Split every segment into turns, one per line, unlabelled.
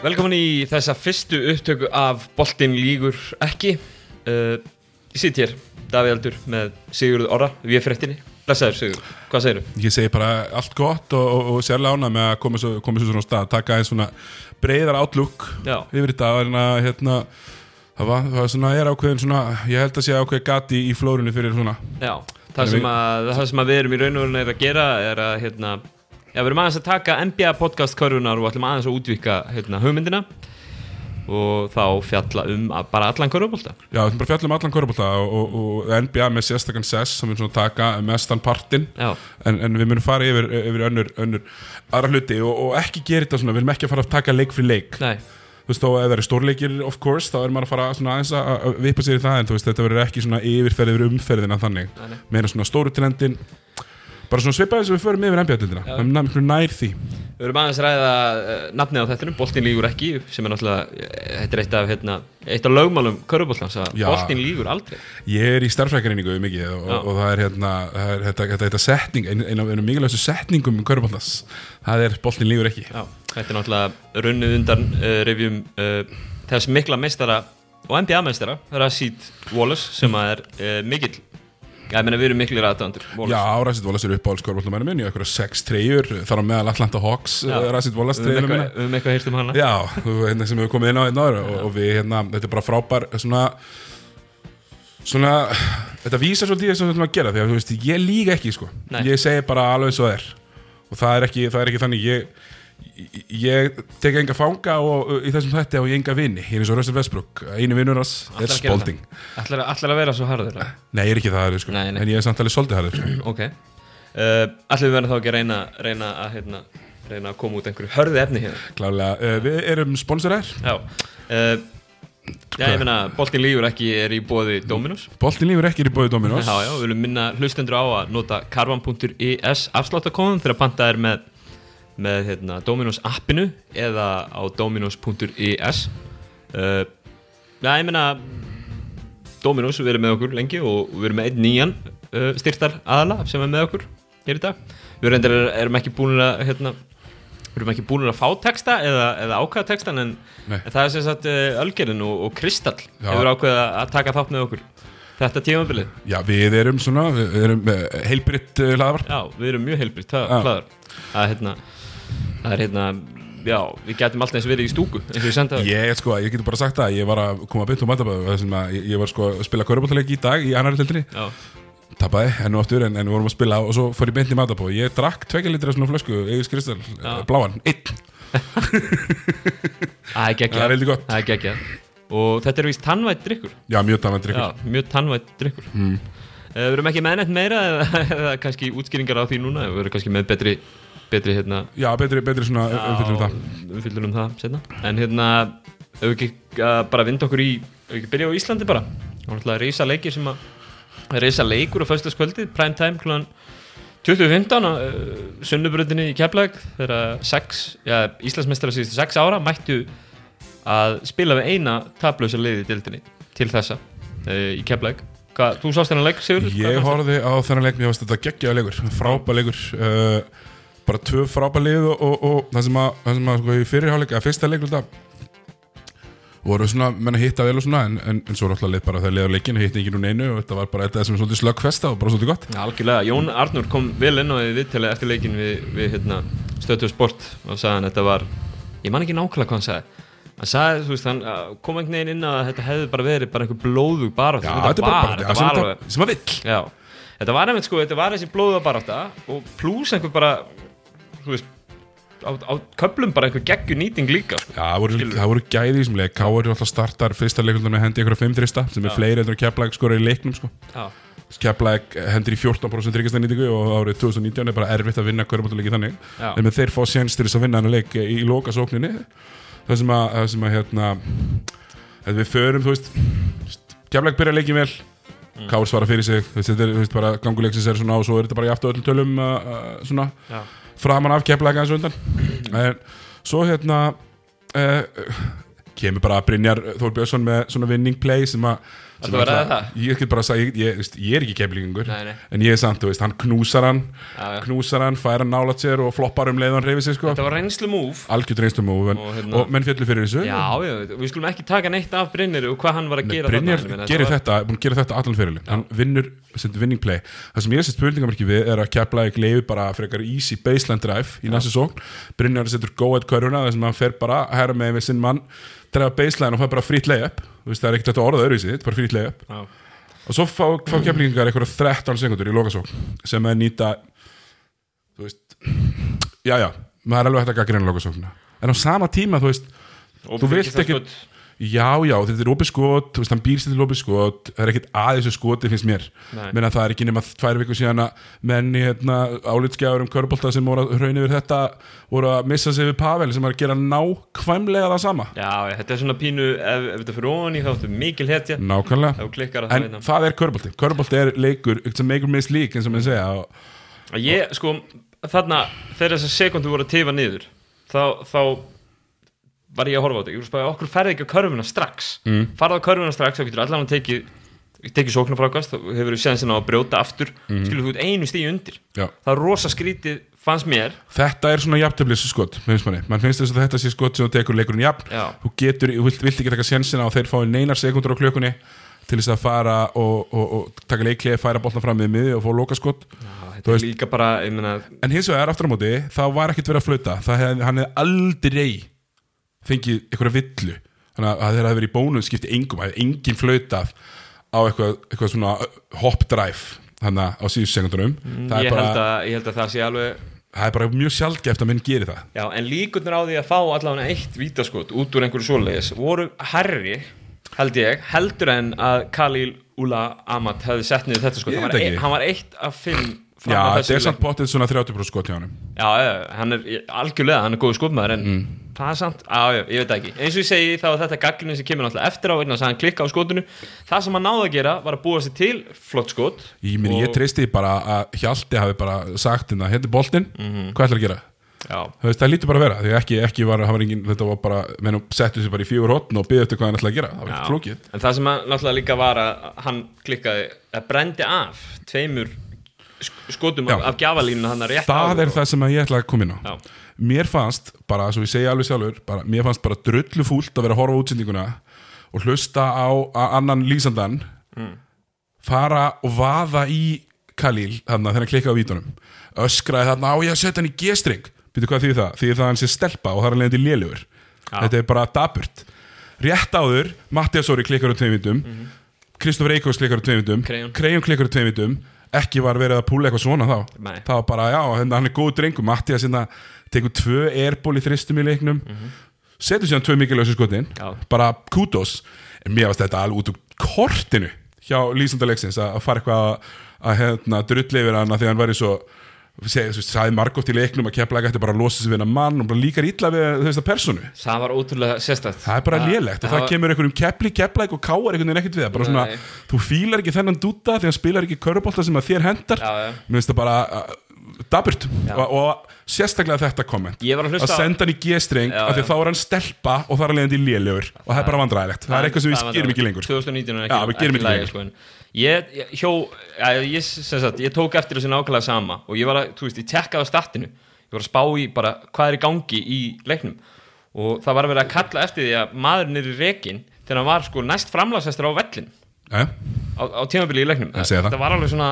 Velkomin í þessa fyrstu upptöku af Boltin lígur ekki. Uh, Ég sitt hér, Davíð Aldur með Sigurður Orra, við fréttinni Blessaður Sigurður, hvað segirðu?
Ég segi bara allt gott og, og, og sérlega ána með að koma svo, koma svo svona á stað taka einn svona breyðar átlúk yfir þetta að hérna það var, það var svona, er ákveðin svona ég held að sé ákveð gati í flórunni fyrir svona.
Já, það sem, að, það sem að við erum í raun og veru að gera er að hérna, já, við erum aðeins að taka NBA podcast körfunar og ætlum aðeins að útvíka hérna, hugmyndina og þá fjalla um að bara allan körfubólta
Já, þetta er bara fjallum allan korfbólta og, og, og NBA með sérstakann sess sem við svona taka mestan partinn. En, en við munum fara yfir, yfir önnur, önnur aðra hluti og, og ekki gera þetta svona, við erum ekki að fara að taka leik fyrir leik.
Nei,
þú veist, þó að það eru stórleikir of course, þá er maður að fara svona aðeins að að vippa sér í það, en þú veist, þetta verður ekki svona yfirferð yfir umferðina þannig, meina svona stóru trendin bara svona svipaði sem við förum yfir NBA-dildina, það er miklu nær því.
Við erum aðeins að ræða uh, nafnið á þettinum, Boltin lígur ekki sem er náttúrulega, eh, þetta er eitt af hérna, eitt af lögmálum körfubóltans að
Já.
Boltin lígur aldrei.
Ég er í starfrækjarinningu mikið og, og, og það er hérna, það er þetta, þetta, þetta setning, ein, ein af einum mikilvægstu setningum um Körbóltas, það er boltin lígur ekki.
Já, þetta er náttúrulega runnið undan uh, revjum uh, þess mikla meistara og NBA meistara, Rashid Wallace sem er mikill Já, ég meina við erum miklir aðdöndur
Já, Rasit Wallace er uppáhalds Körbóltamæri minn, hef eitthvað sex treyjur, þar á meðal Atlanta Hawks,
Já.
Rasit Wallace treyjuna
eitthvað, við höfum eitthvað heyrt um hana.
Já, hérna sem við komið inn á einn ára og, og við hérna, þetta er bara frábær svona svona, þetta vísar svolítið þess að við ætlum að gera því að þú veist, ég lík ekki sko,
Nei.
ég segi bara alveg eins og það er. Og það er ekki, það er ekki þannig. Ég, ég, tek enga fanga og, í þessum þætti og ég enga vini. Ég er eins og Russell Westbrook, einu vinnur hans er Spalding.
Ætlar, að vera svo harður?
Nei, ég er ekki það sko,
Nei, nei.
en ég er samt alveg svolítið harður sko.
Ok. Uh, Ætlum við verðum þá ekki að reyna, reyna að hérna, reyna að koma út einhverju hörðu efni hér?
Klálega, uh, við erum sponsorar
Já. Uh, Já, ég meina, Boltin lígur ekki er í bóði Dominos.
Boltin lífur ekki í bóði Dominos.
Já, já, við viljum minna hlustendur á að nota karvan.is afsláttakóðan þegar pantað er með, með hérna, Dominos appinu eða á dominos.is uh, Já, ég meina Dominos, við erum með okkur lengi og við erum með einn nýjan uh, styrtar aðala sem er með okkur hér í dag. Við reyndar er- erum ekki búin að hérna, við erum ekki búin að fá texta eða, eða ákvæða textan en, en það er sem sagt uh, Ölgerinn og, og Kristall
Já.
hefur ákveðið að taka þátt með okkur þetta tímabilið.
Já, við erum svona, við erum uh, heilbritt uh, laðvarp
Já, við erum mjög heilbritt, hlaður Það er hérna Það er hérna Já, við getum alltaf eins verið í stúku eins og ég senda það
Ég, sko, ég getur bara sagt það, ég var að koma beint um matabæðu að ég, ég var sko að spila körubáltaleik í dag í annari tildinni,
Já,
tapaði enn og aftur en, en við vorum að spila og svo fór ég beint í matabæðu ég drakk tvekja litra svona flösku, Egis Kristal
Já.
bláan, einn,
það er geggjað.
Það er
geggjað. Og þetta er víst tannvætt drikkur
já, mjög tannvænt drikkur
Já, mjög tannvætt drikkur mm. Við erum ekki með neitt meira eða, eða kannski útskýringar á því núna Við erum kannski með betri betri hérna
Já, betri, betri svona
umfyllur um það setna. En hérna, ef við ekki uh, bara vinda okkur í, ef við ekki byrja á Íslandi bara Það var náttúrulega reysa leiki sem að reysa leikur á föstaskvöldið, prime time klugan 2015 á uh, sunnubröndinni í Keflag þegar Íslandsmeistrar síðustu sex ára mættu að spila við eina tablausa liði dildinni til þessa uh, í Keflag Hvað, þú sást þennan leik, Sigur?
Ég horfði á þennan leik, mér varst þetta geggjaða leikur frábæð leikur uh, bara tvö frábæð lið og, og, og það sem að, það sem að sko, í fyrirháleik, að fyrsta leikur þetta voru svona, menn að hitta vel og svona en, en, en svo er alltaf leið bara þegar leiður leikin hitti ekki nú neinu og þetta var bara þetta sem er svolítið slöggfesta og bara svolítið gott.
Já, algjörlega, Jón Arnur kom vel inn á því viðtalið eftir leikin við, við hérna, stötu sport og sagði hann þetta var, ég man ekki nákvæmlega hvað hann sagði. Hann sagði, þú veist, hann uh, kom einhvern veginn inn að þetta hefði bara verið bara einhver blóðug bara
Já, þetta er bara,
þetta var
þetta,
alveg
sem að vill.
Já, þetta var einmitt sko, þetta var þessi blóðuga bara og pluss einhver bara þú veist, á, á köplum bara einhver geggjur nýting líka sko.
Já, það voru, það voru gæði í þessum leik. Káur alltaf startar fyrsta leikundan með hendi einhverja 5 þrista sem er fleiri endur keplæk skora í leiknum sko.
já,
Keflæk hendur í 14% tryggastæðnýtingu og árið 2019 er bara erfitt að vinna hverjumáttuleiki þannig.
Já.
en með þeir fá séns til þess að vinna hann leik í, í loka sókninni það sem að, það sem að hérna að við förum, þú veist Keflæk byrja leikið vel. Mm. Káur svara fyrir sig, þú veist, þetta er þú veist, bara ganguleiksins er svona og svo er þetta bara í aftur öllum tölum uh, uh, svona.
Já,
framan af aðeins á undan. En svo hérna uh, kemur bara Brynjar Þór Björnsson með svona winning play sem að
Ættu að ræða það?
Ég get bara að segja, ég, ég, ég er ekki
nei.
En ég er samt, þú veist, hann knúsar hann
Já, já.
Knúsar hann, fær hann nálat sér og floppar um leið og hann reyfi sig sko.
Þetta var reynslu múf
Algjört reynslu múf en,
Og
og,
hérna-
menn fjallu fyrir þessu.
Já, já, við skulum ekki taka neitt af Brynir og hvað hann var að gera
Brynjar
þarna, meina,
gerir þetta, búin að gera þetta allan fyrirlin. Hann vinnur, sendur winning play. Það sem ég sé spurningamarki við er að kepla ekki leiði bara frekar easy baseline drive í næstu sókn, Brynjar setur að drefa baseline og fær bara frýtt layup það er ekkert öðruvísi, þetta er bara frýtt layup
Já.
og svo fá, fá keplingar eitthvað 13 sekundur í lokasókn sem er nýta þú veist já já, maður er alveg hægt að gaggrina lokasókna en á sama tíma, þú veist
Og
þú vilt ekki
skot.
Já já, þetta er opið skot, þú veist, hann býr sér til opið skot. Það er ekkert að þessu skoti finnst mér. Menn að það er ekki nema tvær vikur síðan að menn í hérna, álitskjáður um körbólta sem voru að hraun yfir þetta voru að missa sig við Pavel sem var að gera nákvæmlega það sama.
Já, þetta er svona pínu ef, ef þetta fyrir ofan í þá áttu mikil hetja.
Nákvæmlega.
Að það
en það er körbólti, körbólti er leikur make or miss league eins og mann segja. Og,
Ég, sko, þarna þegar þessar sekundu voru að tifa niður þá, þá var ég að horfa á þetta. Ég voru að spæða, okkur ferði ekki á körfuna strax? Mm. farða á körfuna strax, þá getur allan að tekið tekið sóknarfrákast, þá hefur við séðan sinna á að brjóta aftur, mm. skilur þú út einu stíu undir.
Já.
það er rosa skrítið fannst mér.
Þetta er svona jafntöflis skot finnst manni, mann finnst þess að þetta sé skot sem þú tekur leikurinn jafn.
Já.
þú getur, þú vilt, vilt ekki taka sjensina og þeir fái neinar sekundur á klökunni til þess að fara og, og, og taka leiklið, færa boltan fram með miði og fá lokaskot
Já,
Þú
þetta er
veist-
líka bara, ég meina
en hins vegar aftur á móti, það var ekkert verið að flauta. Það hef, hann hefði aldrei fengið einhverja villu. Þannig að þeir hafi verið í bónum skipti engum það hefði engin flautað á eitthvað, eitthvað svona hop drive þannig á síðust sekundunum það, er
ég held,
bara,
að, ég held að það sé alveg
það er bara mjög sjaldgæft að menn geri það.
Já, en líkurnar á því að fá allavega eitt vítaskot út úr einhverju svoleiðis voru herri, held ég, heldur en að Khalil Ula Amat hefði sett niður þetta skot.
Ég
hann var, eitt af fimm
Já,
að
þetta
þessu
er svona 30% skot hjá hann
Já, hann er algjörlega, hann er góð skotmaður en
Mm.
það er samt, já, já, ég veit ekki. Eins og ég segi þá er þetta gaggrinni sem kemur náttúrulega eftir á þess að hann klikka á skotinu. Það sem hann náði að gera var að búa sér til flott skot
Ég, meni, ég
Og-
treysti bara að Hjalti hafi bara sagt hérna, hérna er boltinn, hvað ætlar að gera? Veist, það lítur bara að vera, því ekki, ekki var, var engin, þetta var bara, mennum settu sér bara í fjögur hotn og byggði eftir hvað hann ætlaði að gera, það var ekki flókið.
En það sem hann náttúrulega líka var að hann klikkaði að brendi af tveimur skotum
Já.
af, af gjafalínu hann rétt
Það
áður
er það sem að ég ætla að koma inn á.
Já.
Mér fannst, bara, svo ég segja alveg sjálfur, bara, mér fannst bara drullu fúlt að vera að horfa á útsendinguna og hlusta á annan lýsandan fara og vaða í Khalil, þarna, þegar hann klikkaði á vítunum öskraði þarna á ég að setja hann í G-string Býtu hvað því það? Því það að hann sé stelpa og það er hann leiðandi lélugur. Þetta er bara daburt Rétt áður, Mattias Óri klikkar á tveim vítum Kristofur Eikos klikkar á tveim vítum
Krejón.
Krejón klikkar á tveim vítum Ekki var verið að púla eitthvað svona þá.
Nei.
Það var bara, já, hérna, hann er góð drengur. Mattias hérna, tekur tvö airból í þristum í leiknum. Setur síðan tvö mikilvægsu skotin.
Já.
Bara kudos. En mér varst þetta alveg út úr kortinu Hjá lýsandalegsins að að fara eitthvað að, að hérna, drulli yfir hann að Því að hann væri svo sagði margótt í leiknum að kepla ekki bara að losa sig við hennar mann og bara líkar illa við veist, að personu
Það var ótrúlega sérstætt
það er bara lélegt og það kemur einhverjum kepli, keplæk og káar einhvern veginn ekkert við það. Bara svona, þú fílar ekki þennan dúta hann spilar ekki körubólta sem að þér hendar mér finnst það bara uh, daburt og, og sérstaklega þetta komment.
Ég var að hlusta á-
senda hann í G-streng af því þá er hann stelpa og það er enn lélegur. Og það er bara vandræðilegt það er eitthvað sem við
var
gerum ekki lengur
2019
Já,
ekki,
við gerum
ekki
ekki
lagi,
lengur.
en ég, ég, hjó, ja, ég, sagt, ég tók eftir þessu nákvæmlega sama og ég var að, þú veist, ég tekkaði á statinu ég var að spá í bara hvað er í gangi í leiknum. Og það var að vera að kalla eftir því að maðurinn er í rekin þegar hann var sko næst framlagsestur á vellin
ja,
á, á tímabili í leiknum.
Segi það.
það var alveg svona,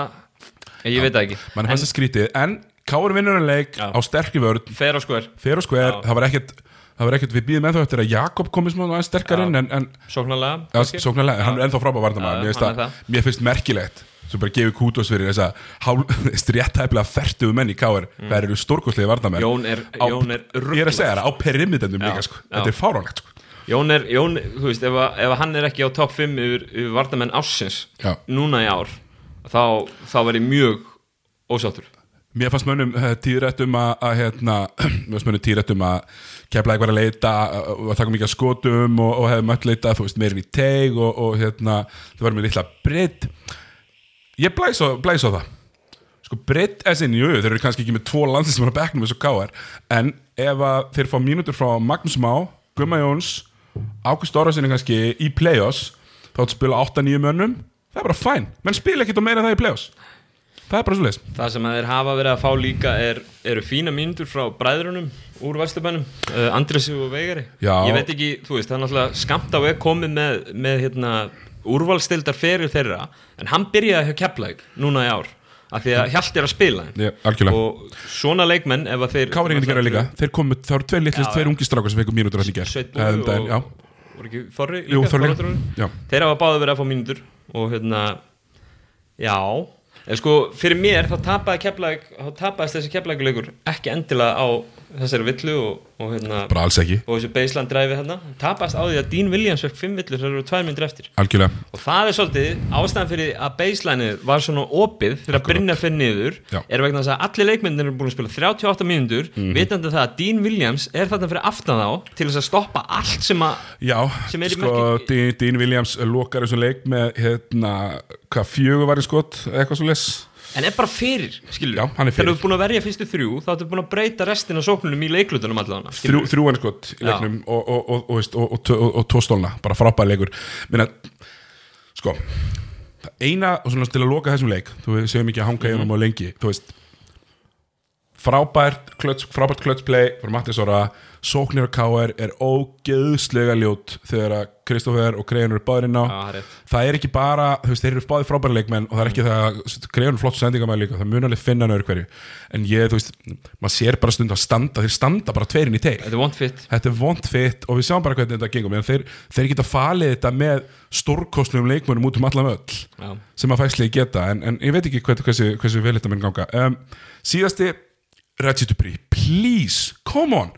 ég veit það ekki.
Mann fannst það skrítið. En Káur vinnur en leik
Já.
á sterkri vörð
fer á skver,
fer og skver, það var ekkert það var ekkert, við býðum ennþá eftir að Jakob komið svona aðeins sterkar inn
sóknarlega
hann er ennþá frábæð varnamæður mér, finnst
er
merkilegt. Svo bara gefið kútos fyrir þess að réttæflega fertuðu menn í káir mm. það eru stórkoslega varnamæður
Jón er, Jón er
ég er að segja það, á perimitendum líka sko. þetta er fáránlegt sko.
Jón er, Jón, þú veist, ef, að, ef hann er ekki á topp 5 yfir, yfir varnamenn ássins
Já.
núna í ár þá, þá verði mjög ósáttur
mér fannst mönnum uh, tíðrætt um að, að hérna, mér fannst mönnum tíðrætt um að kefla eitthvað að leita og að taka mikið skotum og, og hefði mött leita meirin í teig og, og hérna, það var með litla breytt ég blæs á, blæs á það. Sko breytt er sinni, jú, þeir eru kannski ekki með tvo landsins sem er að bekknum þessu káar en ef þeir fá mínútur frá Magnús Má Gumma Jóns, Ágúst Orðarsinni kannski í play-offs, þá spila 8-9 mönnum það er bara fæn, menn spila ekkert á meira það í play-offs það er bara svo leis
Það sem að þeir hafa verið að fá líka er, eru fína mínútur frá bræðrunum úr Vesturbænum, uh, Andresi og Veigari
Já.
Ég veit ekki, þú veist, það er náttúrulega skamt á veg komið með, með hérna, úrvalstildar fyrir þeirra en hann byrjaði hjá Keflæk núna í ár af því að Hjalt er að spila.
Já,
og svona leikmenn að þeir
líka, þeir komu, það voru tveir litlist, tveir
já.
ungi strákar sem fengum mínútur hann í ger
Sveinn Búi
En- en- já.
og voru ekki Þorri
Jú,
líka,
líka.
Þorri?
Já.
þeir hafa báði verið að fá mínútur og hérna já, en sko fyrir mér þá tapaðist þessi keflækuleikur ekki endilega á þessari villu og, og hérna
bara alls ekki,
og þessu baseline dræfi hérna tapaðist á því að Dean Williams fekk fimm villur þegar eru tvær myndir eftir
algjörlega
og það er svolítið ástæðan fyrir að baselineið var svona opið þegar
Akkurat.
Brynjar fyrir niður
Já.
er vegna þess að allir leikmyndir eru búin að spila 38 mínútur
Mhm.
vitandi það að Dean Williams er þarna fyrir aftan þá til þess að stoppa allt sem að
Já,
Sem er
sko, Dean, Williams lokar þessu leik með hérna, hvað fjögur var í skot eitthvað svo les
en er bara fyrir, skilur
Já, hann er fyrir.
þegar þú er búin að verja fyrstu þrjú þá ertu búin að breyta restin af sóknunum í leiklutunum allavega
þrjú, þrjú hann skot í leiknum og, og, og, og, tóstólna, bara frábæð leikur. Minna, sko eina, og svona til að loka þessum leik þú segjum ekki að hanga í honum á lengi þú veist frábært klötsplay frá Mattis Óra, sóknir á KR er ógeðslega ljót þegar að Kristoffer og Krein eru báðir inn á.
Já, það er
er ekki bara, þú veist, þeir eru báðir frábæri leikmenn og það er ekki það að Krein er flott sendingamæð líka, það mun alveg finna öðru hverju en ég, þú veist, maður sér bara stund að standa, þeir standa bara tveirinn í teik.
Þetta er one fit.
Þetta er vond fitt og við sjáum bara hvernig þetta gengum en þeir, þeir geta falið þetta með stórkostlegum leikmönnum út um allan öll
Já.
sem að fæslega geta. En, en ég veit ekki hversu, hversu, hversu vel þetta minn ganga. Um, síðasti Reggie Dupri, please, come on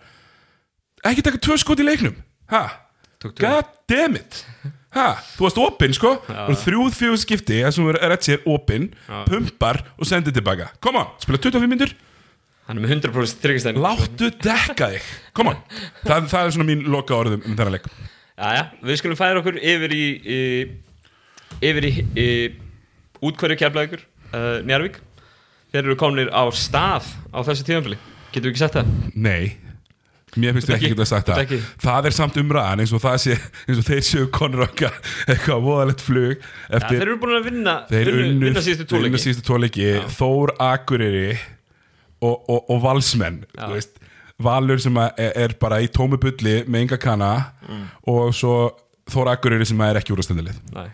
ekki taka tvö skot í leiknum. Ha, god damn it. Ha, þú varst opinn sko. Og þrjúð fjögur skipti þessum Reggie er opinn, pumpar og sendir tilbaka. Come on, spila 25 myndur
hann er með 100% tryggastæn
láttu dekka þig. Come on, það, það er svona mín loka orðum um þennan leik.
Jæja, við skulum færa okkur yfir í, í yfir í, í útkværi keflaðugur uh, Njarvík þeir eru komnir á stað á þessu tíðanfili getum við ekki sett það?
Nei Mér finnst þið ekki geta sagt það? Það er samt umræðan eins og það sé eins og þeir séu konur okkar eitthvað voðalegt flug
Ja, þeir eru búin að vinna
þeir unnu
vinna síðustu tóleiki
tóleiki Þór Akureyri og, og, og Valsmenn þú veist, Valur sem að er, er bara í tómu bulli með enga kana
Mm.
og svo Þór Akureyri sem að er ekki úrstendilið
Nei,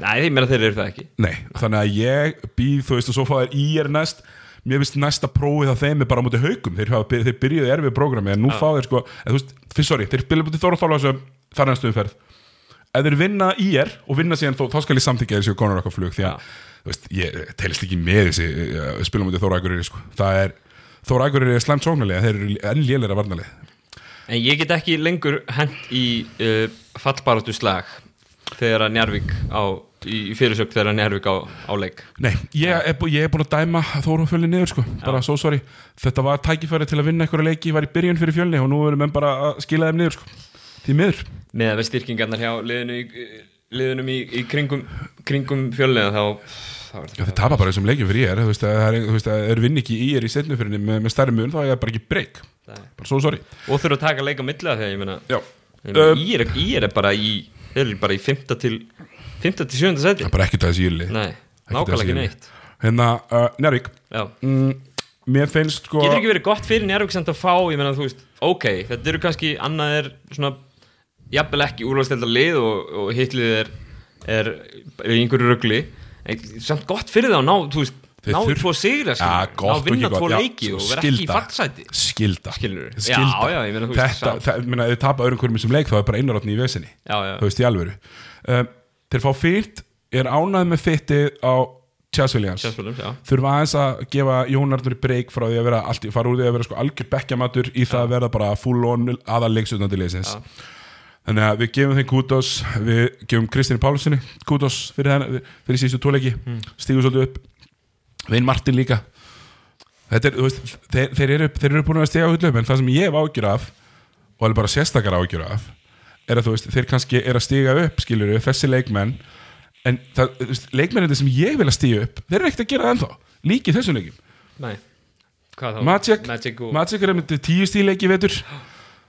Nei ég meina þeir eru það ekki.
Nei, þannig að ég býð þú veist og svo fáður í er næst mér finnst næsta prófið á þeim er bara á móti haugum þeir, þeir byrjuðu erfið prógrami en nú fá þeir sko, þú veist, fyrst sorry, þeir byrjuðu bútið Þóra Þorlásum þar næstu umferð. Ef þeir vinna í er og vinna síðan þó, þá skal ég samþykja þessi konur okkar flug því að, veist, ég telist ekki með þessi uh, spilum móti Þóra Akureyri sko. það er, Þóra Akureyri er slæmt sóknarlega þeir eru enn lélæra varnarlega
En ég get ekki lengur hent í uh, fallbaratu slag þegar að Njarvík á í, fyrirsökt þegar að Njarvík á, á leik.
Nei, ég er, ég er búin að dæma Þóra fjölni niður sko, bara so sorry. Þetta var tækifæri til að vinna einhverja leiki var í byrjun fyrir fjölni og nú erum við bara að skila þeim niður sko, því miður.
Með að við styrkingarnar hjá liðinu í, liðunum í, í kringum, kringum fjöllega þá, þá er
Já,
þetta
þeir tapa bara þessum leikjum fyrir ég er, þú veist, að það er, er vinn ekki í er í setnufyrinni með, með stærri mun, þá er ég bara ekki breyk. Bara so sorry.
Og þurfa að taka leik á milli af því að ég meina
Já,
Ég meina,
Um,
er, er bara í 5. til 5. til 7. seti
er bara það þessi júli
nákvæmlega ekki neitt.
Hérna, uh, Njárvík
Já.
mm, Mér finnst sko
Getur ekki verið gott fyrir Njárvík samt að fá ég meina veist, ok, þetta eru kannski annað er svona, jafnvel ekki úrvalstildar lið og, og hitlið er er einhverju en samt gott fyrir það að ná, þú veist
Þeir
ná
þurf-
tvo sigra,
Já,
skilur,
gott
ná
og
vinna tvo leiki og vera ekki í fallsæti
Skilda
Skilurðu?
Skilda.
Já, já, ég meina,
Þetta, það, ég meina, ef þið tapa öðrum hverjum sem leik þá er bara innrátni í vesinni. Þú veist, í alvöru. Um, Þeir fá fyrst, er ánæð með fyttið á Chas Williams.
Sjálfsvöldum, já.
Þurfa aðeins að gefa Jón Arnur breyk frá því að vera allt, fara úr því að vera sko algjör bekkjamatur í það að verða bara full on aðalegsutnandi leysins þannig að við gefum þeim kútos við gefum Kristinn Pálssoni kútos fyrir, henn, fyrir síðustu tóleiki
Mm.
stígur svolítið upp. Vinn Martin líka. Er, veist, þeir, þeir, eru, þeir eru búin að stiga hullu upp en það sem ég hef ágjur af og alveg bara sérstakar ágjur af er að þú veist, þeir kannski er að stiga upp skilur þessi leikmenn. En það, leikmennir sem ég vil að stiga upp þeir eru ekkert að gera það ennþá, líki þessum leikim
Nei, hvað þá?
Magic,
Magic og
Magic er með tíu stíleiki vetur.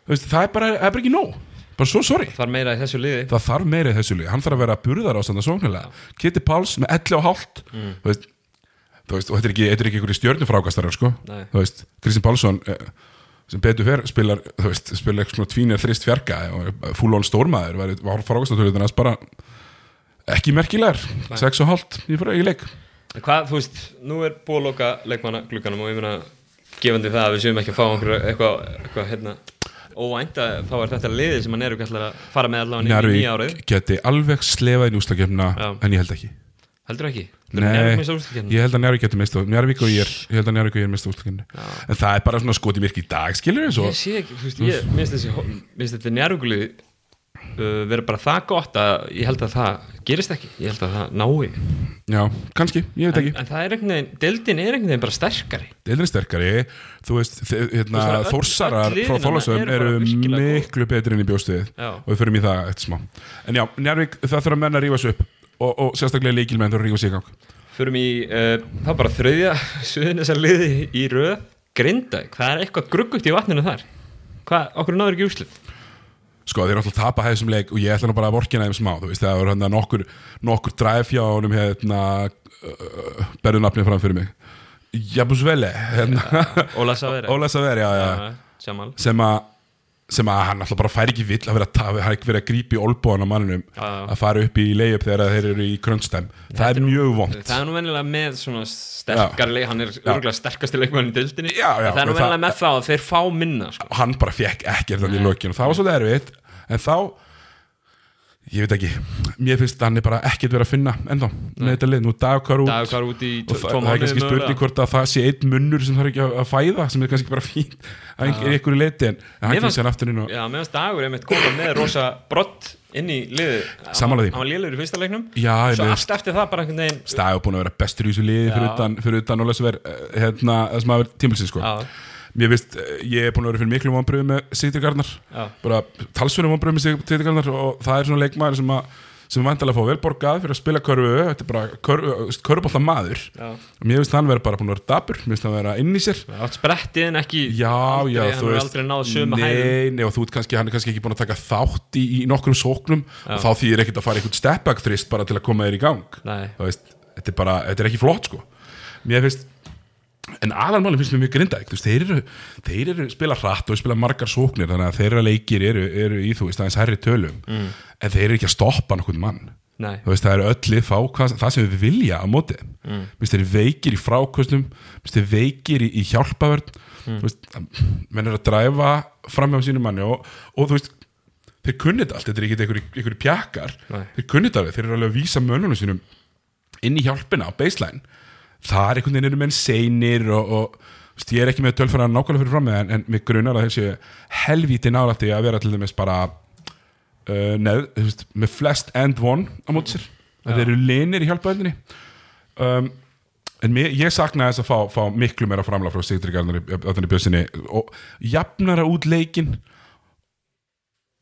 Veist, það er bara, það er bara ekki nóg. Bara svo sorry.
Þar meira í þessu liði.
Það þarf meira í þessu lið, hann þarf að vera burðar á standa sóknilega Kitty Páls með 11 og hálft
Mm.
þú veist, þú veist, og þetta er ekki, ekki einhverju stjörnufrákastarar sko,
Nei.
þú veist Kristinn Pálsson eh, sem betur fer spilar, þú veist, spilar eitthvað svona tvínir þrist fjarka og fúlón stórmaður var, var frákastatöluðin að bara ekki merkilegar, 6 og hálft í fyrir í leik
hvað, þú veist, nú er búið að loka leikmanna glugganum og ég meina gefandi það að við séum ekki að fá einhverju eitthvað, eitthvað hérna óvænt að þá er þetta liðið sem hann er ætlar að fara með allavega í nýja árið
geti alveg slefað í njúslakefna
Já.
en ég held ekki
heldur ekki?
Nei, ég held að Njarvík geti mist Njarvík og ég er, ég held að Njarvík og ég er mist úslakefni en það er bara svona skoti virki í dag, skilur við svo
ég sé ekki, þú veist, ég minnst þessi minnst þetta njárugulið uh, vera bara það gott að ég held að það gerist ekki, ég held að það nái.
Já, kannski, ég veit
en,
ekki.
en það er einhvern veginn, deildin er einhvern veginn bara sterkari.
Deildin er sterkari, þú veist hérna, Þórsarar frá
þarna
Þólasöfum
eru
miklu betri enn í bjóstuðið
Já.
og við förum í það já, það og, og sérstaklega leikilmenn þurfa að rífa sig í gang
förum í, uh, það er bara þrauðja suðunisar liði í röð. Grinda, hvað er eitthvað gruggugt í vatninu þar? Hvað, okkur náður ekki úrslit?
Sko þeir eru alltaf að tapa þessum leik og ég ætla nú bara að vorkina þeim smá þú veist það var hann nokkur, nokkur dræf hjá honum hérna uh, berðu nafnið fram fyrir mig. Jabusvele hérna,
Óla Saveri
Óla Saver, já, já,
Sjamal
sem að sem að hann alltaf bara fær ekki vill að vera að er ekki verið að grípa í olbóðan á manninum
Já, já.
að fara upp í leiðup þegar þeir eru í krönstæm það er mjög vond
Það er nú venjulega með svona sterkar leik, hann er örgulega sterkasti leikmann í dildinni það er nú venjulega með það að þeir fá minna sko.
hann bara fekk ekkert þannig í lokinu það var svolítið erfitt. En þá ég veit ekki, mér finnst hann er bara ekkert verið að finna ennþá með þetta lið, nú dagkar út
Dag hvar út
og það, það er kannski spurning hvort að það sé einn munnur sem þarf ekki að, að fæða sem er kannski bara fín að einhver ykkur í leiti en hann kemur sér aftur inn og
Já, meðan dagur er mitt koma með rosa brott inn í
því.
Hann var lélegur í fyrsta leiknum.
Já, ég
Svo allt eftir það bara einhvern veginn
Stæði búin að vera bestur í þessu liði fyrir utan, fyrir utan og lesver hérna, það sem hafa verið tímilsins sko. Mér veist, ég er búin að vera fyrir miklu vonbröðu með Sigtur Garnar
já,
bara talsverðum vonbröðu með Sigtur Garnar og það er svona leikmaður sem að sem vantilega fá vel borgað fyrir að spila körfu. Þetta er bara körfbólta maður og mér finnst hann vera bara búin að vera dabur mér finnst hann vera inn í sér.
Átt sprettið en ekki
já,
aldrei,
já,
Hann er
veist
aldrei náð sömu hæðum.
nei, nei, og þú ert kannski, hann er kannski ekki búin að taka þátt í, í nokkrum sóknum
Já.
og þá þýðir ekkert að fara einhvern step-back þrist bara til að koma þér í gang. Veist, þetta er bara, þetta er ekki flott sko. Mér finnst en aðalmáli finnst mér mjög grindaðik þú veist, þeir eru, þeir eru spila hratt og spila margar sóknir þannig að þeirra leikir eru, eru í þú veist aðeins herri tölum mm. en þeir eru ekki að stoppa nokkuð mann
nei
þú veist, það eru öll lið fá hvað, það sem við vilja á móti mm. þeir eru veikir í frákostum þeir eru veikir í, í hjálpavörn mm. veist, menn er að dræfa fram hjá sínum manni og, og þú veist þeir kunnið þetta allt, þetta er ekki einhverju, pjakkar
Nei.
þeir kunnið þetta alveg, þeir eru alveg að vísa mönnunum sínum inn í hjálpina á baseline það er einhvern veginn eru menn seinir og, og veist, ég er ekki með tölfæra nákvæmlega fyrir fram með en, en mig grunar að þessi helvíti nálætti að vera til dæmis bara uh, neð, veist, með flest and one á móti sér. Að þeir eru linir í hjálpaðinni um, en mér, ég sakna þess að fá, fá miklu meira framlega frá Sigtri Garnar á þenni bjössinni og jafnara út leikin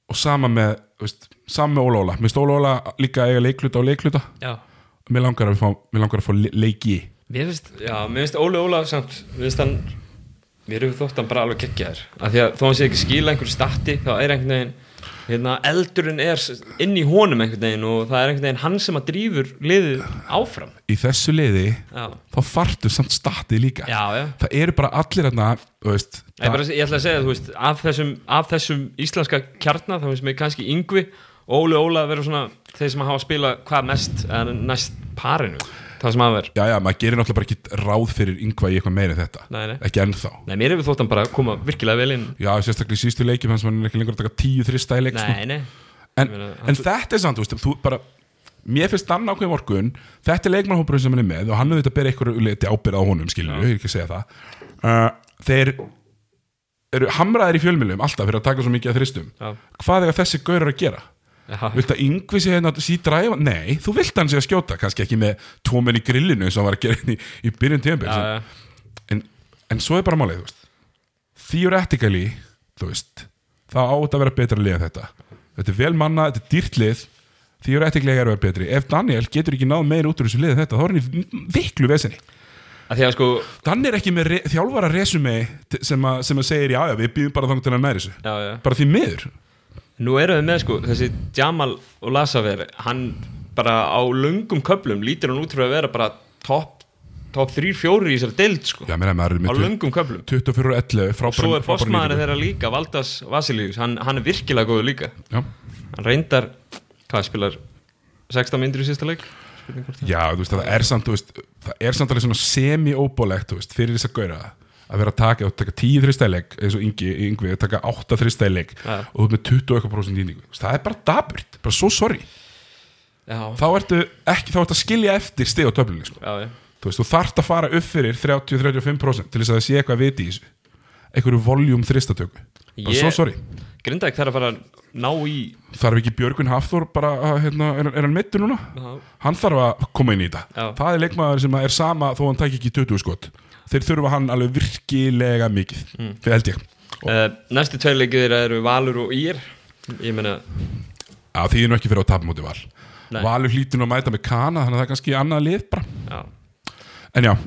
og sama með veist, sama með Óla Óla. Mér finnst Óla Óla líka eiga leikluta og leikluta.
Já,
mér langar að fá, mér langar að fá le- leiki
mér finnst, já, mér finnst Óli Óla samt, mér finnst hann mér hefur þótt hann bara alveg geggjaður. Af því að þó hann sé ekki skila einhverju statti þá er einhvern veginn hérna, eldurinn er inn í honum einhvern veginn og það er einhvern veginn hann sem að drífur liðið áfram.
Í þessu liði
Já,
þá þartu samt statið líka.
Já, já.
Það eru bara allir hérna þú veist,
Ég, bara, ég ætla að segja, þú veist, af þessum, af þessum íslenska kjarnar, þá finnst mér kannski Yngvi og Óli Óla að vera svona þeir sem hafa að spila hvað mest eða næst parinu, það sem verið
já já, maður gerir náttúrulega bara ekki ráð fyrir yngva í eitthvað meira en þetta.
Nei, nei.
ekki ennþá.
Nei, mér hefur þótt hann bara koma virkilega vel inn.
Já, sérstaklega í sístu leikjum hans mann er ekki lengur að taka tíu þrista í leik sko.
Nei, nei,
en,
meina,
en þetta er samt, þú veist, þú bara mér finnst hann ákveð morgun þetta er leikmannhópurinn sem hann er með og hann auðvitað ber eitthvað leiti ábyrð á honum, skilur er ekki að segja það. Uh, þeir eru hamraðir í fjölmjölum alltaf fyrir að taka svo mikið að þristum
já,
hvað er þessi gaurar að gera? Vilt að yngvi sé hérna sí dræfa? Nei, þú vilt hann sé að skjóta kannski ekki með tvo menn í grillinu eins og hann var að gera hérna í, í byrjun
já,
en, en svo er bara málið, theoretically, þá á þetta að vera betra lið en þetta. Þetta er vel manna, þetta er dýrt lið. Theoretically er að vera betri. Ef Daniel getur ekki náð meir út úr þessu lið en þetta þá er hann í viklu vesenni
sko
Daniel er ekki með re þjálfara resumi sem, sem að segir já, já, við býðum bara þannig til að næri þessu. Bara því miður
Nú erum við með sko, þessi Jamal og Lasaver, hann bara á löngum köplum lítur hann út fyrir að vera bara topp top 3-4 í þessari deild sko,
Já, meina,
á
með
löngum köplum
24 og 11 frábæran
Svo er
nýtingu.
þeirra líka, Valdas Vasilius, hann, hann er virkilega góður líka.
Já,
Hann reyndar, hvað spilar 16 myndir í sísta leik? Það-
Já, þú veist, það er samt, veist, það er samt alveg svona semi-óbólegt, fyrir þess að gaura að vera að taka, taka 10 þristæleik eins og Ingi, Yngvi, að taka 8 þristæleik
Ja.
og þú ert með 20 eitthvað prósent nýtingu, Þú veist, það er bara daburt, bara svo sorry.
Já,
þá ertu ekki, þá ertu að skilja eftir stig á töflunni, sko,
já,
þú veist, þú þarft að fara upp fyrir 30-35% til þess að það sé eitthvað að viti í þessu. Einhverju voljum þristatöku. Bara
Ég-
svo sorry,
Grindavík þarf að fara að ná í
þarf ekki Björgvin Hafþór bara hérna, er, er hann mittur núna?
Já,
hann þarf að koma inn í þetta.
Já.
það er leikmaður sem er sama þó hann tæk ekki 20 skot þeir þurfa hann alveg virkilega mikið
Mm.
fyrir held ég.
Uh, næstu tveir leikir þeirra eru Valur og Ír. Ég meina,
Já, því er nú ekki fyrir að tapa móti val.
Nei.
Valur hlýtur nú að mæta með kana þannig að það er kannski annað lið bara.
Já.
En já,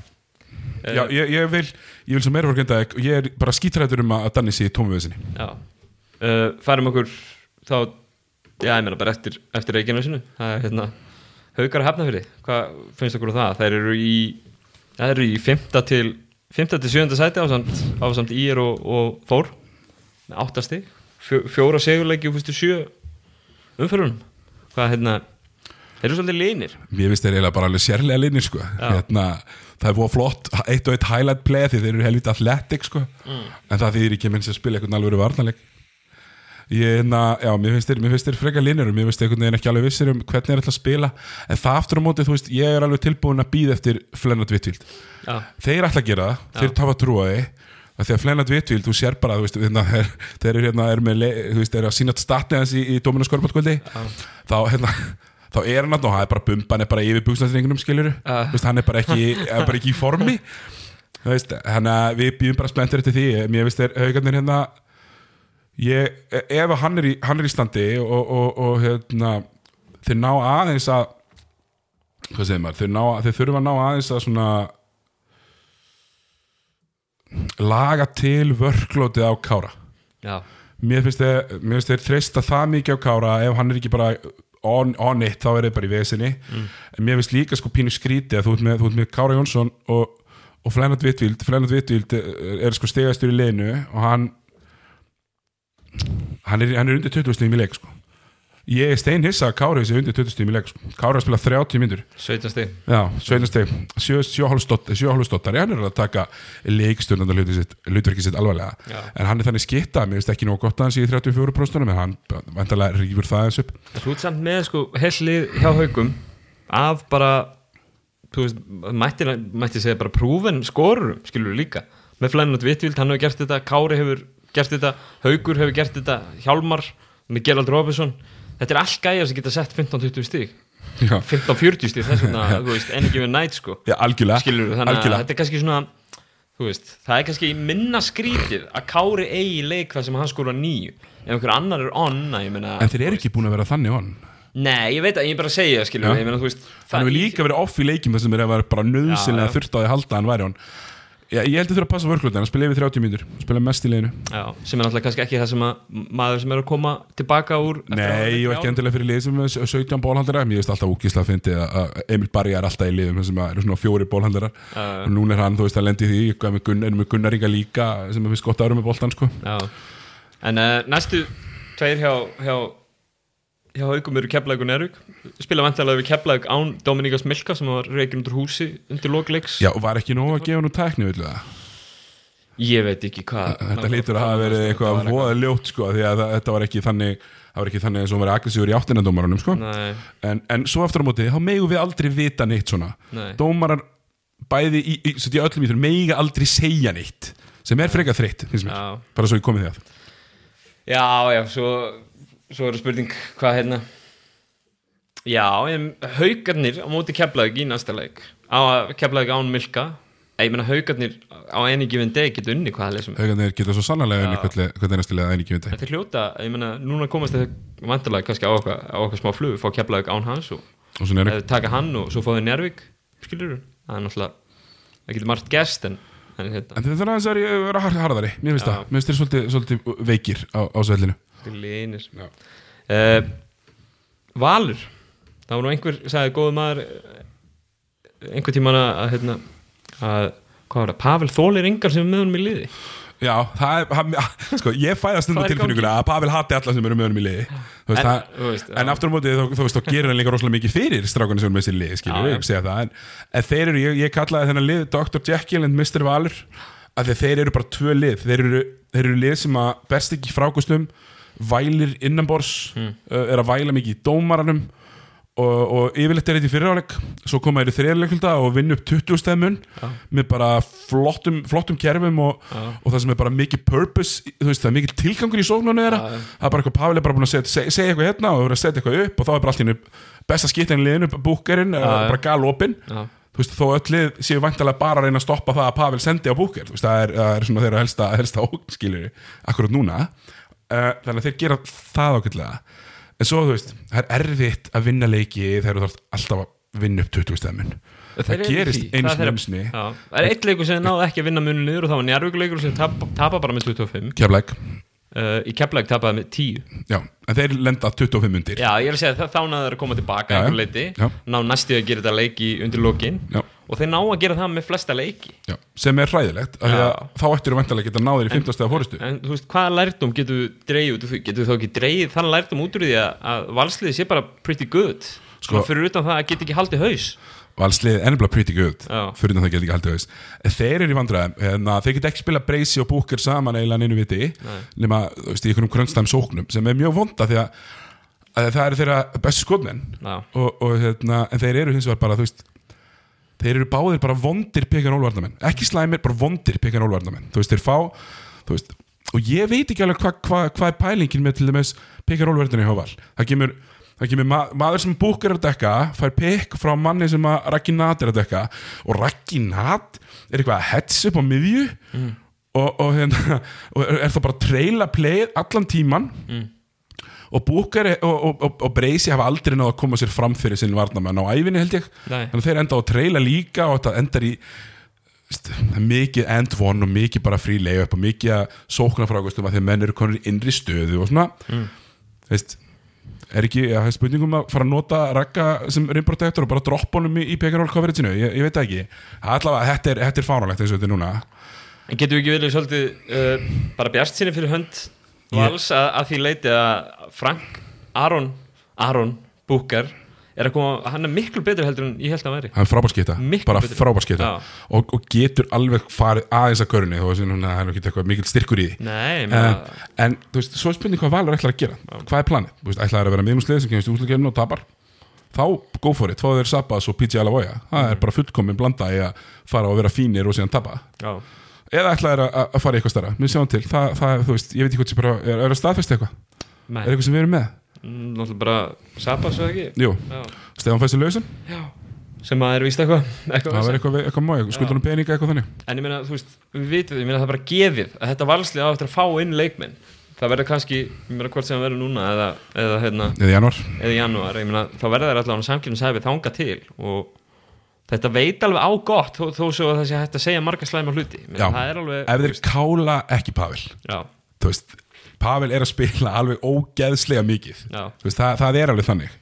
Eh,
já ég, ég vil ég vil sem meira fyrir að ég er bara skítrættur um að Danni sé í
Já. Uh, Færum okkur þá Já, ég meina bara eftir, eftir reikinu sinu. Það er hérna Haukar að hefna fyrir Hvað finnst okkur um það? Þeir eru í Það eru í 5. til 5. til 7. sæti á samt, á samt Ír og, og Fór með 8 stig Fjó, fjóra segurleiki og fyrstu sjö umförunum Hvað hérna Þeir eru svolítið linir
Mér finnst þeir eiginlega bara alveg sérlega linir sko. hérna, það er búið flott eitt og eitt highlight play því þeir eru helviti athletic sko.
Mm.
en það þýðir ekki minnst að spila eitthvað alveg varnarleik ég, hérna, já, mér finnst þeir frekar linir og mér finnst einhvern veginn ekki alveg vissir um hvernig þeir ætla að spila. En það aftur á móti, þú veist, ég er alveg tilbúin að býða eftir Flennart Vittvíld þeir ætla að gera það, þeir tafa trúa því. Að því að Flennart Vittvíld, þú sér bara þú veist, hérna, þeir, þeir eru hérna, er með þú veist, þeir eru að sína statni hans í, í Dominus Skorpátkvöldi þá, hérna þá er hann að það er bara bumban er bara yfir buksnaðsringunum skilur ég, ef hann er í, hann er í standi og, og, og hérna þeir ná aðeins að hvað segir maður, þeir, ná, þeir þurfa að ná aðeins að svona laga til vörklótið á Kára.
Já,
mér finnst þeir, þeir treysta það mikið á Kára. Ef hann er ekki bara on, on it, þá er þeir bara í vesinni. En mér finnst líka sko pínu skríti að þú ert með, þú ert með Kára Jónsson og, og Flennart Vittvíld Flennart Vittvíld er, er sko stegastur í leinu og hann hann er, hann er undir 20 stíðum í leik sko. ég er stein hissa að Kára þessi undir 20 stíðum í leik sko. Kára spila 30 myndur
17 stig.
Já, sveitnasteg, sjóhálfstóttar sjóhálfstóttar, hann er að taka leikstjórnanda hlutverkið sitt alvarlega.
Já.
en hann er þannig skitta, mér finnst ekki nóg gott að hann sé í 34% en hann vantarlega rífur það eins upp.
Þú ert samt með sko hellið hjá haugum af bara veist, mætti, mætti segja bara prúven skorurum, skilur við líka. Með Flennut Vittvild, hann hefur gert þetta Kári hefur gert þetta, Haugur hefur gert þetta Hjálmar, með Gerald Robinson þetta er allt gæjar sem geta sett 15-20 stig.
Já,
15-40 stig, þess vegna, þú veist, en ekki við nætt sko,
Já algjörlega
skilur við, þannig að
algjörlega.
þetta er kannski svona þú veist, það er kannski minna skrítið að Kári eigi leik það sem hann skóra nýju, ef einhver annar er on, að ég meina
En þeir eru ekki búin að vera þannig on.
Nei, ég veit að ég er bara að segja, við, þú veist
Hann hefur líka verið off í leikjum þessum er að vera bara nöðsynlega þurft á því að halda að hann væri on Já, ég held að þurfa að passa vörklóti, hann spila yfir 30 mínútur spila mest í leginu
Já, sem er náttúrulega kannski ekki það sem að maður sem er að koma tilbaka úr
Nei,
á.
ekki endilega fyrir lið sem er 17 bólhandlara Mér finnst alltaf úkislega að fyndi að Emil Barri er alltaf í liðum sem eru svona fjóri
já.
og núna er hann, þú veist, að lendi því. Er með, Gunn, er með Gunnar Inga líka sem er finnst gott árum með boltan, sko.
En uh, næstu tveir hjá, hjá hjá haugum eru Keflavík og Nervík spila vantarlega við Keflavík án Dominíkas Milka sem var reikin undir húsi undir lokleiks
Já, og var ekki nóg að gefa nú tækni, villu það?
Ég veit ekki hvað
Þetta hlýtur að hafa verið eitthvað voða ljótt, sko því að það- þetta var ekki þannig það var ekki þannig og hún var aggressífur í áttinandómarunum, sko. En, en svo aftur á móti, þá megum við aldrei vita neitt svona.
Nei.
Dómarar bæði í, í, í öllum íþur mega aldrei segja neitt sem er frekar þreytt, finnst mér.
Já,
bara svo ég komið því að.
Já, já svo, svo er spurning hvað hérna? Já, haugarnir á móti Keflavík í næsta leik. Á Keflavík án Milka. Ég meina haugarnir á enni gifin deg geta unni hvað það lesum.
Auðvitað geta svo sannarlega unni hvernig næstilega það er ekki vindi
Þetta er hljóta, ég meina, núna komast þau vantarlega kannski á okkar, á okkar smá flug fá Keflavík án hans og
og
taka hann og svo fá þau Njárvík skilur það er náttúrulega það getur margt gest en, en hérna,
en þetta er aðeins að vera har- harðari mér finnst það, mér finnst þeir svolítið, svolítið veikir á, á svellinu
Linir uh, Valur Það var nú einhver, sagði góðu maður eh, einhver tíman að, hérna, að hvað var það, Pavel Þólir Ingar sem er með honum í liði.
Já, það er, hann, sko, ég fæðast
er í
tilfinninguna að Pavel hati alla sem eru með honum í liði. Þú veist,
En-
það,
veist,
en aftur á móti þá, þú veist, þá gerir hann líka rosalega mikið fyrir strákunni sem eru með sér liði, skilur við, ég segja það. En, en þeir eru, ég, ég kallaði þennan lið Dr. Jekyll and Mr. Valur af því þeir eru bara tvö lið. Þeir eru, þeir eru lið sem að best ekki frákustum vælir innanbors
Hmm.
uh, er að væla mikið í dómaranum og, og yfirleitt er þetta í fyriráleik svo koma þeir í þriðarleikulda og vinna upp 20 stefmun
Já.
með bara flottum, flottum kerfum og,
Já.
og það sem er bara mikið purpose þú veist, það er mikið tilgangur í sóknunni þeirra
já.
það er bara eitthvað Pavel er bara búin að segja, segja, eitthvað hérna og setja eitthvað upp og þá er bara allt hennu besta skiptin liðinu, búkerinn,
já.
bara galopin
Já,
þú veist, þó öll lið séu vantilega bara að reyna að stoppa það að Pavel sendi á búker þú veist, það er, er svona þeirra helsta, helsta ógnskilir akkurat núna uh, þannig að þeir gera það ákveðlega en svo, þú veist, það er erfitt að vinna leiki þegar þú þarf alltaf að vinna upp 20 stefnum það gerist
er
einu sinni.
Já, það er eitt leikur sem náðu ekki að vinna munum niður og það var njárvíkuleikur sem tap, tapa bara með 25
keflæk,
uh, í Keflæk tapaði með 10
já, en þeir lenda 25 undir.
Já, ég er að segja að þá náðu þeir að koma tilbaka
Já, já.
ná næstu að gera þetta leiki undir lokin
já,
og þeir ná að gera það með flesta leiki.
Já, sem er hræðilegt af því að þá ættir þú vantilega geta náðir í 15 stæða fórustu
en þú veist, hvaða lærdum getur við dreigð getur við þá ekki dreigð þann lærdum út úr því að, að valsliði sé bara pretty good, sko,
Sko-
fyrir utan það að geta ekki haldið haus.
Valslið ennibla pretty good
Já.
fyrir það geta ekki haldið En þeir eru í vandræðum, hérna, þeir geta ekki spila Breysi og Búker saman eiginlega neinu viti nema, þú veist, í einhverjum krönstæm sóknum sem er mjög vonda því að, að það eru þeirra bestu skotmenn. Og, og hérna, en þeir eru hins vegar bara, þú veist þeir eru báðir bara vondir pekar ólvarnamenn ekki slæmir, bara vondir pekar ólvarnamenn þú veist, þeir fá, veist og ég veit ekki alveg hvað hva, hva er pælingin með til dæmis pekar ólvarnamenn í hóval það kemur, það kemur ma maður sem búkar að dekka, fær pek frá manni sem að Raggi Nat er að dekka. Og Raggi Nat er eitthvað að hetsa upp á miðju og, og, hérna, og er, það bara að treyla playið allan tíman og Búkari og, og, og, og Breysi hafa aldrei náða að koma sér fram fyrir sinn varnamenn á æfinni held ég.
Nei.
þannig að þeir enda á að treyla líka og þetta endar í er mikið end one og mikið bara frí leið upp og mikið að sókna frá að þeir menn eru konur innri stöðu og svona. Mm. veist er ekki, það er spurningum að fara að nota ragga sem rimprotektor og bara droppa honum í, í pekar coverage-inu, ég, ég veit ekki. Allavega, þetta er, er fáránlegt eins og þetta er núna.
En getur við ekki verið svolítið uh, bara bjart sinni fyrir hönd vals að, að því leiti að Frank Aron, Aron Búkar er að koma, hann er miklu betur heldur en ég held að hann væri.
Hann er frábær skita,
Miklu
bara
betri.
frábær skita.
Já.
og, og getur alveg farið aðeins að körunni þó að það er ekki eitthvað mikil styrkur í
Nei, menn,
en þú veist, svo er spurning hvað Valur ætlar að gera. Hvað er planið, þú veist, ætlar að vera miðnúslið sem kemur í úslugjörnum og tapar? Þá go for it, fá þeir Sabas og PG Alavoya það
Mm.
er bara fullkomin blanda í að fara og vera fínir og síðan tapa.
Já,
eða ætla þeir að, að fara í eitthvað stærra? Við sjáum til, það, það, þú veist, ég veit ekki hvort sem bara er, er að staðfesta eitthvað, er eitthvað sem við erum með?
Mm, náttúrulega bara Sabas og ekki?
Jú. Stefán Fæstur Lausin
já, sem að er víst eitthvað eitthvað
það verður eitthvað, eitthvað mæg, skuldunum peninga eitthvað þannig.
En ég meina, þú veist, við vitum ég meina það er bara gefið að þetta valslið á eftir að fá inn leikmenn. Það verður kannski, ég meina hvort sem það verður núna eða, eða hérna,
eða januar,
eða ég meina, þá verður það allavega samkjöfnisæfi þanga til og þetta veit alveg á gott þó, þó svo að það sé hægt að segja marga slæma hluti.
Já.
alveg,
ef þeir kála ekki Pavel
já,
þú veist, Pavel er að spila alveg ógeðslega mikið. Veist, það, það er alveg þannig.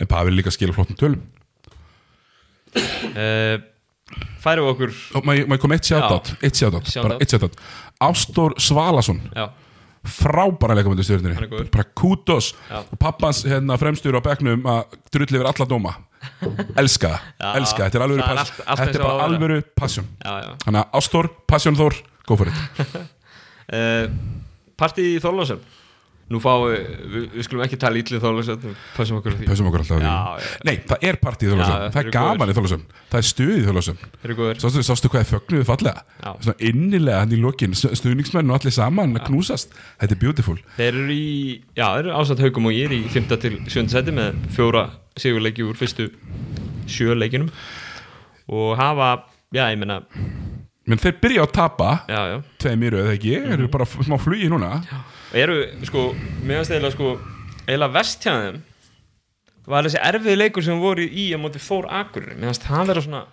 En Pavel líka skila flottum tölum.
Uh, færum við okkur.
Maður kom eitt eitt shoutout Ástór Svalason,
já,
frábæra leikamöndu stjórnir bara kudos.
Já.
og pappans hérna fremstur á bekknum að drulli yfir alla dóma elska, elska, þetta er pass-
allt- allt
þetta er bara alvöru passion. Þannig að Ástór, Passion Þór, go for it.
Uh, Partíð í Þorlásum Nú fáum við, við, við skulum ekki tala ítlið Þorlásum Passum okkur á því
Pössum okkur alltaf á því.
Já, já.
Nei, það er partí í
Já,
Þorlásum
þeir
Það er gaman í Þorlásum Það er stuð í Þorlásum
Þeir eru góður
Sástu, sástu hvað er fögnuðu fallega
Já.
Svona innilega hann í lokin Stuðningsmenn og allir saman að knúsast Þetta er beautiful
Þeir eru í, já, þeir eru ásatt haugum og ég er í 5. til 7. seti með fjóra sigurleiki úr fyrstu sjö leikinum og hafa, já, ég meina
menn þeir byrja á að tapa
já, já,
tveim í röð ekki,
Mhm.
eru bara smá flugi núna.
Og eru, sko, meðanst eiginlega sko, eiginlega vestjæðum var þessi erfið leikur sem voru í á móti fór akkurir, meðanst það vera svona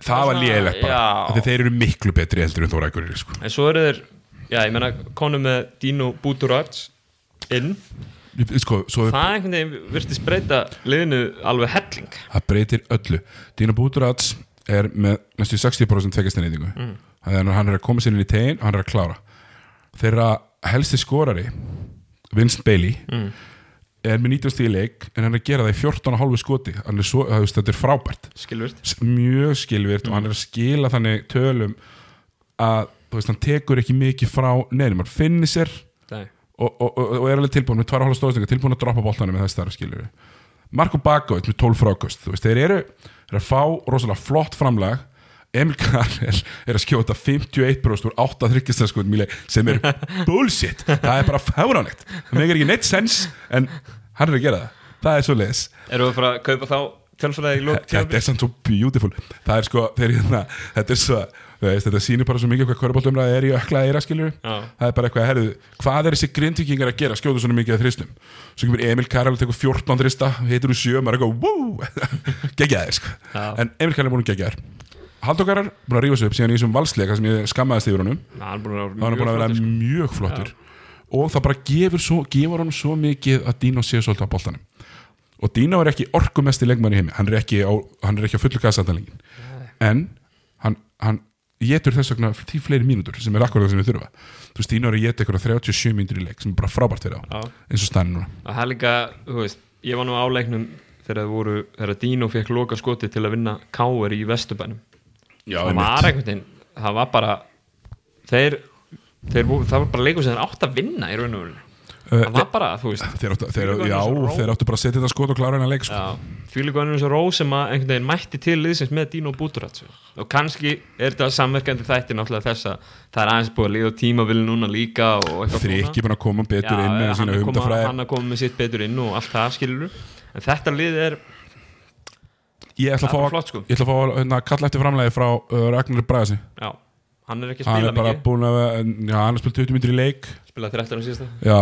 það var lélægt bara, því þeir eru miklu betri heldur en Þóra Ægurir sko.
en svo eru þeir, já, ég meina konum með Dino Búturats inn.
Sko,
það einhvern veginn virtist breyta liðinu alveg helling.
Það breytir öllu. Dino Buturats er með næstu 60% tvekastinniðingu mm. þannig að hann er að koma sér inn í tegin og hann er að klára. Þeirra helsti skorari Vince Bailey
mm.
er með 19 stíði leik en hann er að gera það í 14,5 skoti. Er svo, það, þetta er frábært.
Skilvirt
mjög skilvirt og hann er að skila þannig tölum að veist, hann tekur ekki mikið frá neðnum, hann finnir sér og, og, og, og er alveg tilbúin með 2,5 stóðsninga tilbúin að droppa boltanum með þess þar skilur Marko Bakovic með 12 frákost þú veist, þeir eru, eru að fá rosalega flott framlag. Emil Karel er að skjóta 51% úr 8 þryggjastaskotum sem er bullshit. Það er bara fáránlegt. Það megar ekki neitt sens en hann er að gera það. Það er svo leiðis
Erum við að fara að kaupa þá tölfræði lók
þetta er samt svo beautiful. Það er sko, þeir, hérna, þetta er svo veist, þetta sýnir bara svo mikið hvað kvöruboltumræði er í ökla eira skilur
Já.
það er bara eitthvað, herðu, hvað er þessi grindvikingar að gera? Skjóðu svona mikið að þristum svo kemur Emil Karel og tekur 14 þrista heitur úr sjö, maður er eitthvað, geggjaðir, sko,
Já.
en Emil Karel er búin að geggjaðir Haldókarar, búin að rífa sig upp síðan í þessum valsleika sem ég skammaðist yfir honum.
Já, hann er búin að
hann er vera
sko.
mjög flottur. Og það bara gefur, svo, gefur honum svo mikið að Dino sé svolítið á boltanum og Dino er ekki orkumesti leikmann í heimi. Hann er ekki á, hann er ekki á fullu gasatalingin en hann, hann getur þess vegna tí fleiri mínútur sem er akkurat það sem við þurfa. Þú veist, Dino er að geta ykkur 37 mínútur í leik sem er bara frábært fyrir á, eins og stæðin núna.
Að það er líka, þú veist, ég var nú á leiknum þegar voru, þegar Dino fekk loka skoti til að vinna Káver í Vesturbænum.
Já,
það var einhvern veginn, það var bara þeir, þeir það var bara leikur sem þeir átt að vinna í raun og veru það var bara, þú veist
þeir áttu, þeir, já, þeir áttu bara að setja þetta skot og klára hennar leik sko.
Já, fylgur hann eins og ró sem að einhvern veginn mætti til liðsins með Dino Búturats og kannski er þetta samverkandi þætti náttúrulega þess að það er aðeins búið að liða tímavill núna líka
ekki búin að koma betur inn með
hann
sína
koma,
humdafræði
hann er komið með sitt betur inn og allt það skilur en þetta lið er
ég ætla að fá,
sko.
ég ætla að fá hérna, kalla eftir framlega frá uh, Ragnar Bragasi
já, hann er ekki að
hann
spila
er bara
mikið.
búin já, hann er spilt 20 myndir í leik.
Spila 13 á síðasta?
Já.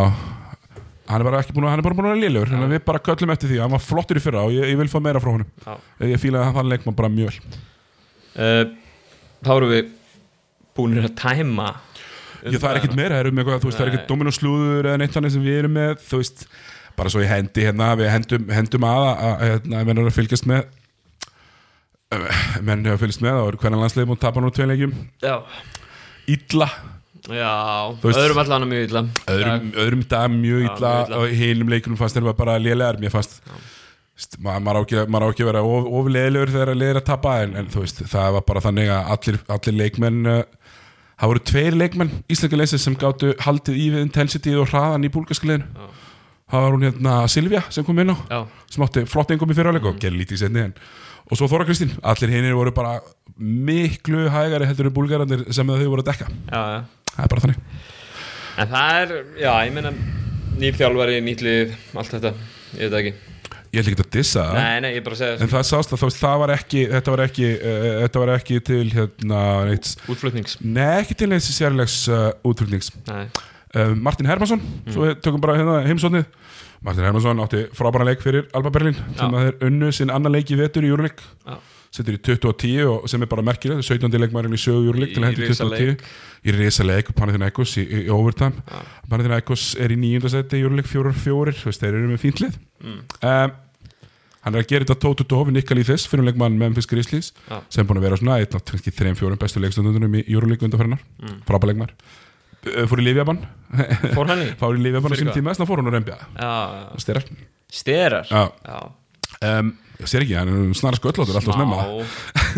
Hann er bara ekki búin að, hann er bara búin að vera liðlegur að við bara köllum eftir því, hann var flottur í fyrra og ég, ég vil fá meira frá
já.
ég fílaði að hann leikma bara mjög
Uh, þá erum við búinir að tæma
ég, það er ekkit meira, erum með eitthvað, þú veist, það er ekkit dominóslúður eða neitt þannig sem við erum með. Þú veist, bara svo ég hendi hérna við hendum, hendum að að, að, að eru að fylgjast með menn eru að fylgjast með og hvernig landsleið múið tapa nú tveim leikjum.
Já,
veist-
öðrum allan mjög illa.
Öðrum, öðrum dag mjög illa og hinum leikunum fannst þeir bara lélegar. Mér fannst St- ma- maður á ekki, vera of, ofleðilegur þegar leiðir að tapa en, en veist, það var bara þannig að allir, allir leikmenn uh, það voru tveir leikmenn íslenska leysið sem gáttu haldið í við intensity og hraðan í búlgarska liðinu.
Já.
það var hún hérna Silvia sem kom inn á
já,
sem átti flott engum í fyrirháleik og gerði lítið í setni en og svo Þóra Kristín, allir hinnir voru bara miklu hægari heldur en búlgarandir sem þau voru að dekka,
já, já.
Það er bara þannig.
En það er, já, ég meina nýr þjálfari, nýtt lið, allt þetta ég veit ekki,
ég ætla ekki að dissa
nei, nei,
En það sást að það, það var ekki þetta var ekki, uh, þetta var ekki til hérna neitt,
útflutnings.
Nei, ekki til neitt sérlegs uh, útflutnings. Uh, Martin Hermansson, svo við tökum bara hérna heimsóknið Martin Hermansson átti frábæra leik fyrir Alba Berlin sem að þeir unnu sinn annan leik í vetur í Júruleik setur í 20 og 10 og sem er bara merkileg 17. leikmærin í sögu Júruleik til að hendi
í
20 og 10
risaleik.
í Rísaleik og Panathinaikos í, í, overtime
Já.
Panathinaikos er í nýjunda seti í Júruleik 4-4, þú veist, þeir eru með fínt lið
mm,
um, hann er að gera þetta tótu tófi Nikali Þess fyrir leikmann Memphis Grizzlies
Já.
sem er búin að vera svona einn af 3-4 bestu leikstundunum í Euroleague undarferðinar
Mm.
frábæð leikmar fór í Lífjaban
fór hann í?
Fór í Lífjaban á sín tíma þess að fór hann
Já, já.
styrir
sterar?
Já. um, ég sér ekki, hann er snarra sköllóttur alltaf snemma.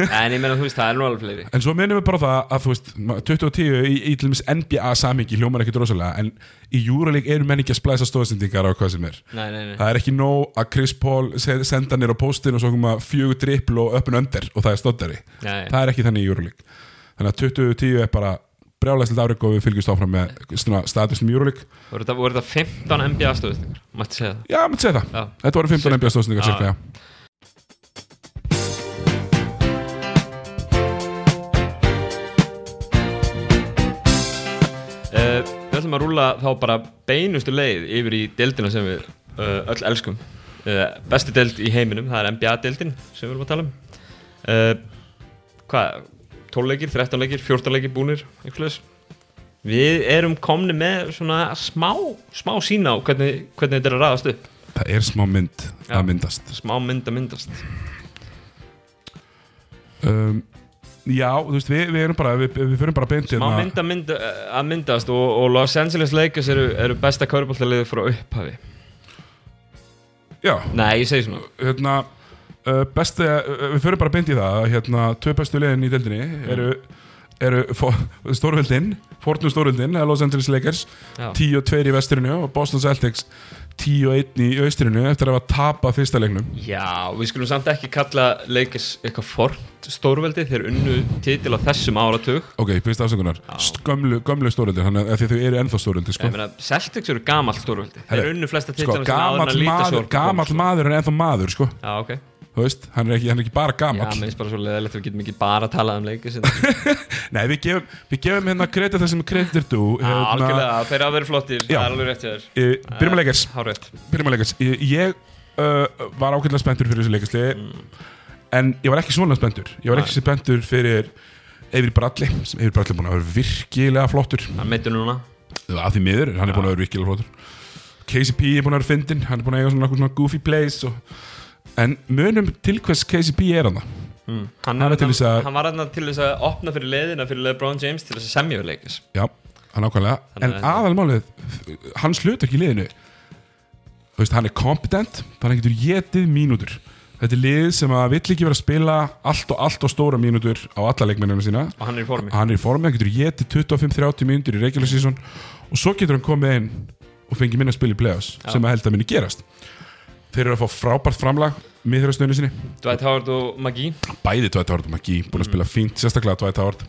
En ég meina, þú veist, það er nú alveg fleiri.
En svo minnum við bara það að þú veist 2010 í, í til dæmis NBA samingi hljómar ekkert rosalega en í Euroleague eru menn ekki að splæsa stóðsendingar á hvað sem er.
Nei, nei, nei,
það er ekki nóg að Chris Paul se- senda nýr á postin og svo koma fjögur drippl og öppun önder og það er stóttari það er ekki þannig í Euroleague. Þannig að 2010 er bara brjálæslega afrygg og við fylgjumst áfram með statusnum Euroleague.
Voru þetta, voru þetta 15 NBA stöðustingar mætti segja það?
Já, maður segja það, þetta voru 15 NBA stóðsendingar
Já.
cirka, já.
Uh, við ætlum að rúla þá bara beinustu leið yfir í deildina sem við uh, öll elskum. Uh, Besti deild í heiminum, það er NBA-deildin sem við erum að tala um. Uh, Hvað, 12 leikir, 13 leikir, 14 leikir búnir, við erum komni með svona smá, smá sína á hvernig, hvernig þetta er að raðast upp.
Það er smá mynd að myndast.
Smá mynd að myndast.
Um, já, þú veist, við, við erum bara við, við fyrir bara beint
smá
hérna-
mynd að, mynd að myndast og, og Los Angeles Lakers eru, eru besta körbóltaliði frá upphafi.
Já,
nei, ég segi svona.
Hérna uh, besti, uh, við fyrir bara beint í það að, hérna, tvö bestu liðin í deildinni eru, eru stórvöldin Fortnum stórvöldin, Los Angeles Lakers
Já.
10 og 2 í vesturinu og Boston Celtics 10 og 1 í austrinu eftir að hafa tapað fyrsta leiknum.
Já, við skulum samt ekki kalla Lakers eitthvað fort stórveldi. Þeir unnu titil á þessum áratug.
Ok, fyrsta afsökunar, gömlu, gömlu stórvöldi þannig að þau eru ennþá stórvöldi sko.
Celtics eru gamalt stórveldi. Þeir unnu flesta
sko,
titlana
gamall maður, gamall maður er ennþá maður sko.
Já, ok
þú veist, hann er ekki, hann er ekki bara
Já,
gamall
mér finnst bara svo leðilegt við getum ekki bara að tala um Já,
nei, við gefum, við gefum hérna kredit það sem kredit er þú hérna,
algjörlega, þeir hafa verið flottir Það
Já.
er alveg rétt þér.
Byrjum að leikast
Hárétt
byrjum að leikast ég, uh, var ákveðlega spenntur fyrir þessu leikasli en ég var ekki svona spenntur. Ég var ekki spenntur fyrir Eivir Bradley. Sem Eivir Bradley er búin að vera virkilega flottur.
Það meitur núna.
Að því miður, hann er búin að vera virkilega flottur. KCP er búin að vera fyndin hann er búin að eiga svona, svona goofy plays og, en munum til hvers KCP er hann
mm. Hann,
Hann
hann var þarna til þess að opna fyrir leiðina fyrir LeBron James til þess að semja við Lakers.
Já, hann ákvæmlega en aðalmálið, hann slutar ekki í liðinu. Þú veist, hann er kompetent þannig að hann getur getið mínútur. Þetta er lið sem að vill ekki vera að spila allt og allt og stóra mínútur á alla leikmennina sína.
Og hann er í formi.
Hann er í formi, hann getur getið 25-30 mínútur í regular season. Og svo getur hann komið inn og fengið minna að spila í playoffs
Já.
sem að held að minni gerast þeir eru að fá frábært framlag miðhverjastöðinu sinni.
Dwight Howard og Magee.
Bæði Dwight Howard og Magee búin að spila fínt sérstaklega Dwight Howard.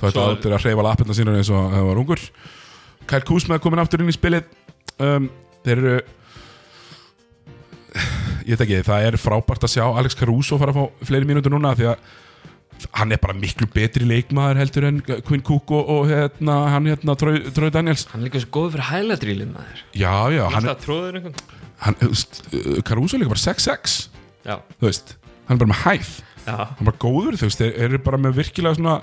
Dwight
Svo-
Howard er að hreyfa lappirna sína eins og það var ungur. Kyle Kuzma er komin aftur inn í spilið. Um, þeir eru ég veit ekki, það er frábært að sjá Alex Caruso fara að fá fleiri mínútur núna því að hann er bara miklu betri leikmaður heldur en Quinn Cook og, og hérna, hann hérna Troy Daniels.
Hann er líka svo góð fyrir hæladrílin maður.
Já, já,
Hann
hann,
er tróður einhvern
hann þú veist, uh, Caruso er líka bara 6'6
Já,
þú veist, hann er bara með hæð.
Já,
hann er bara góður, þú veist, þeir eru bara með virkilega svona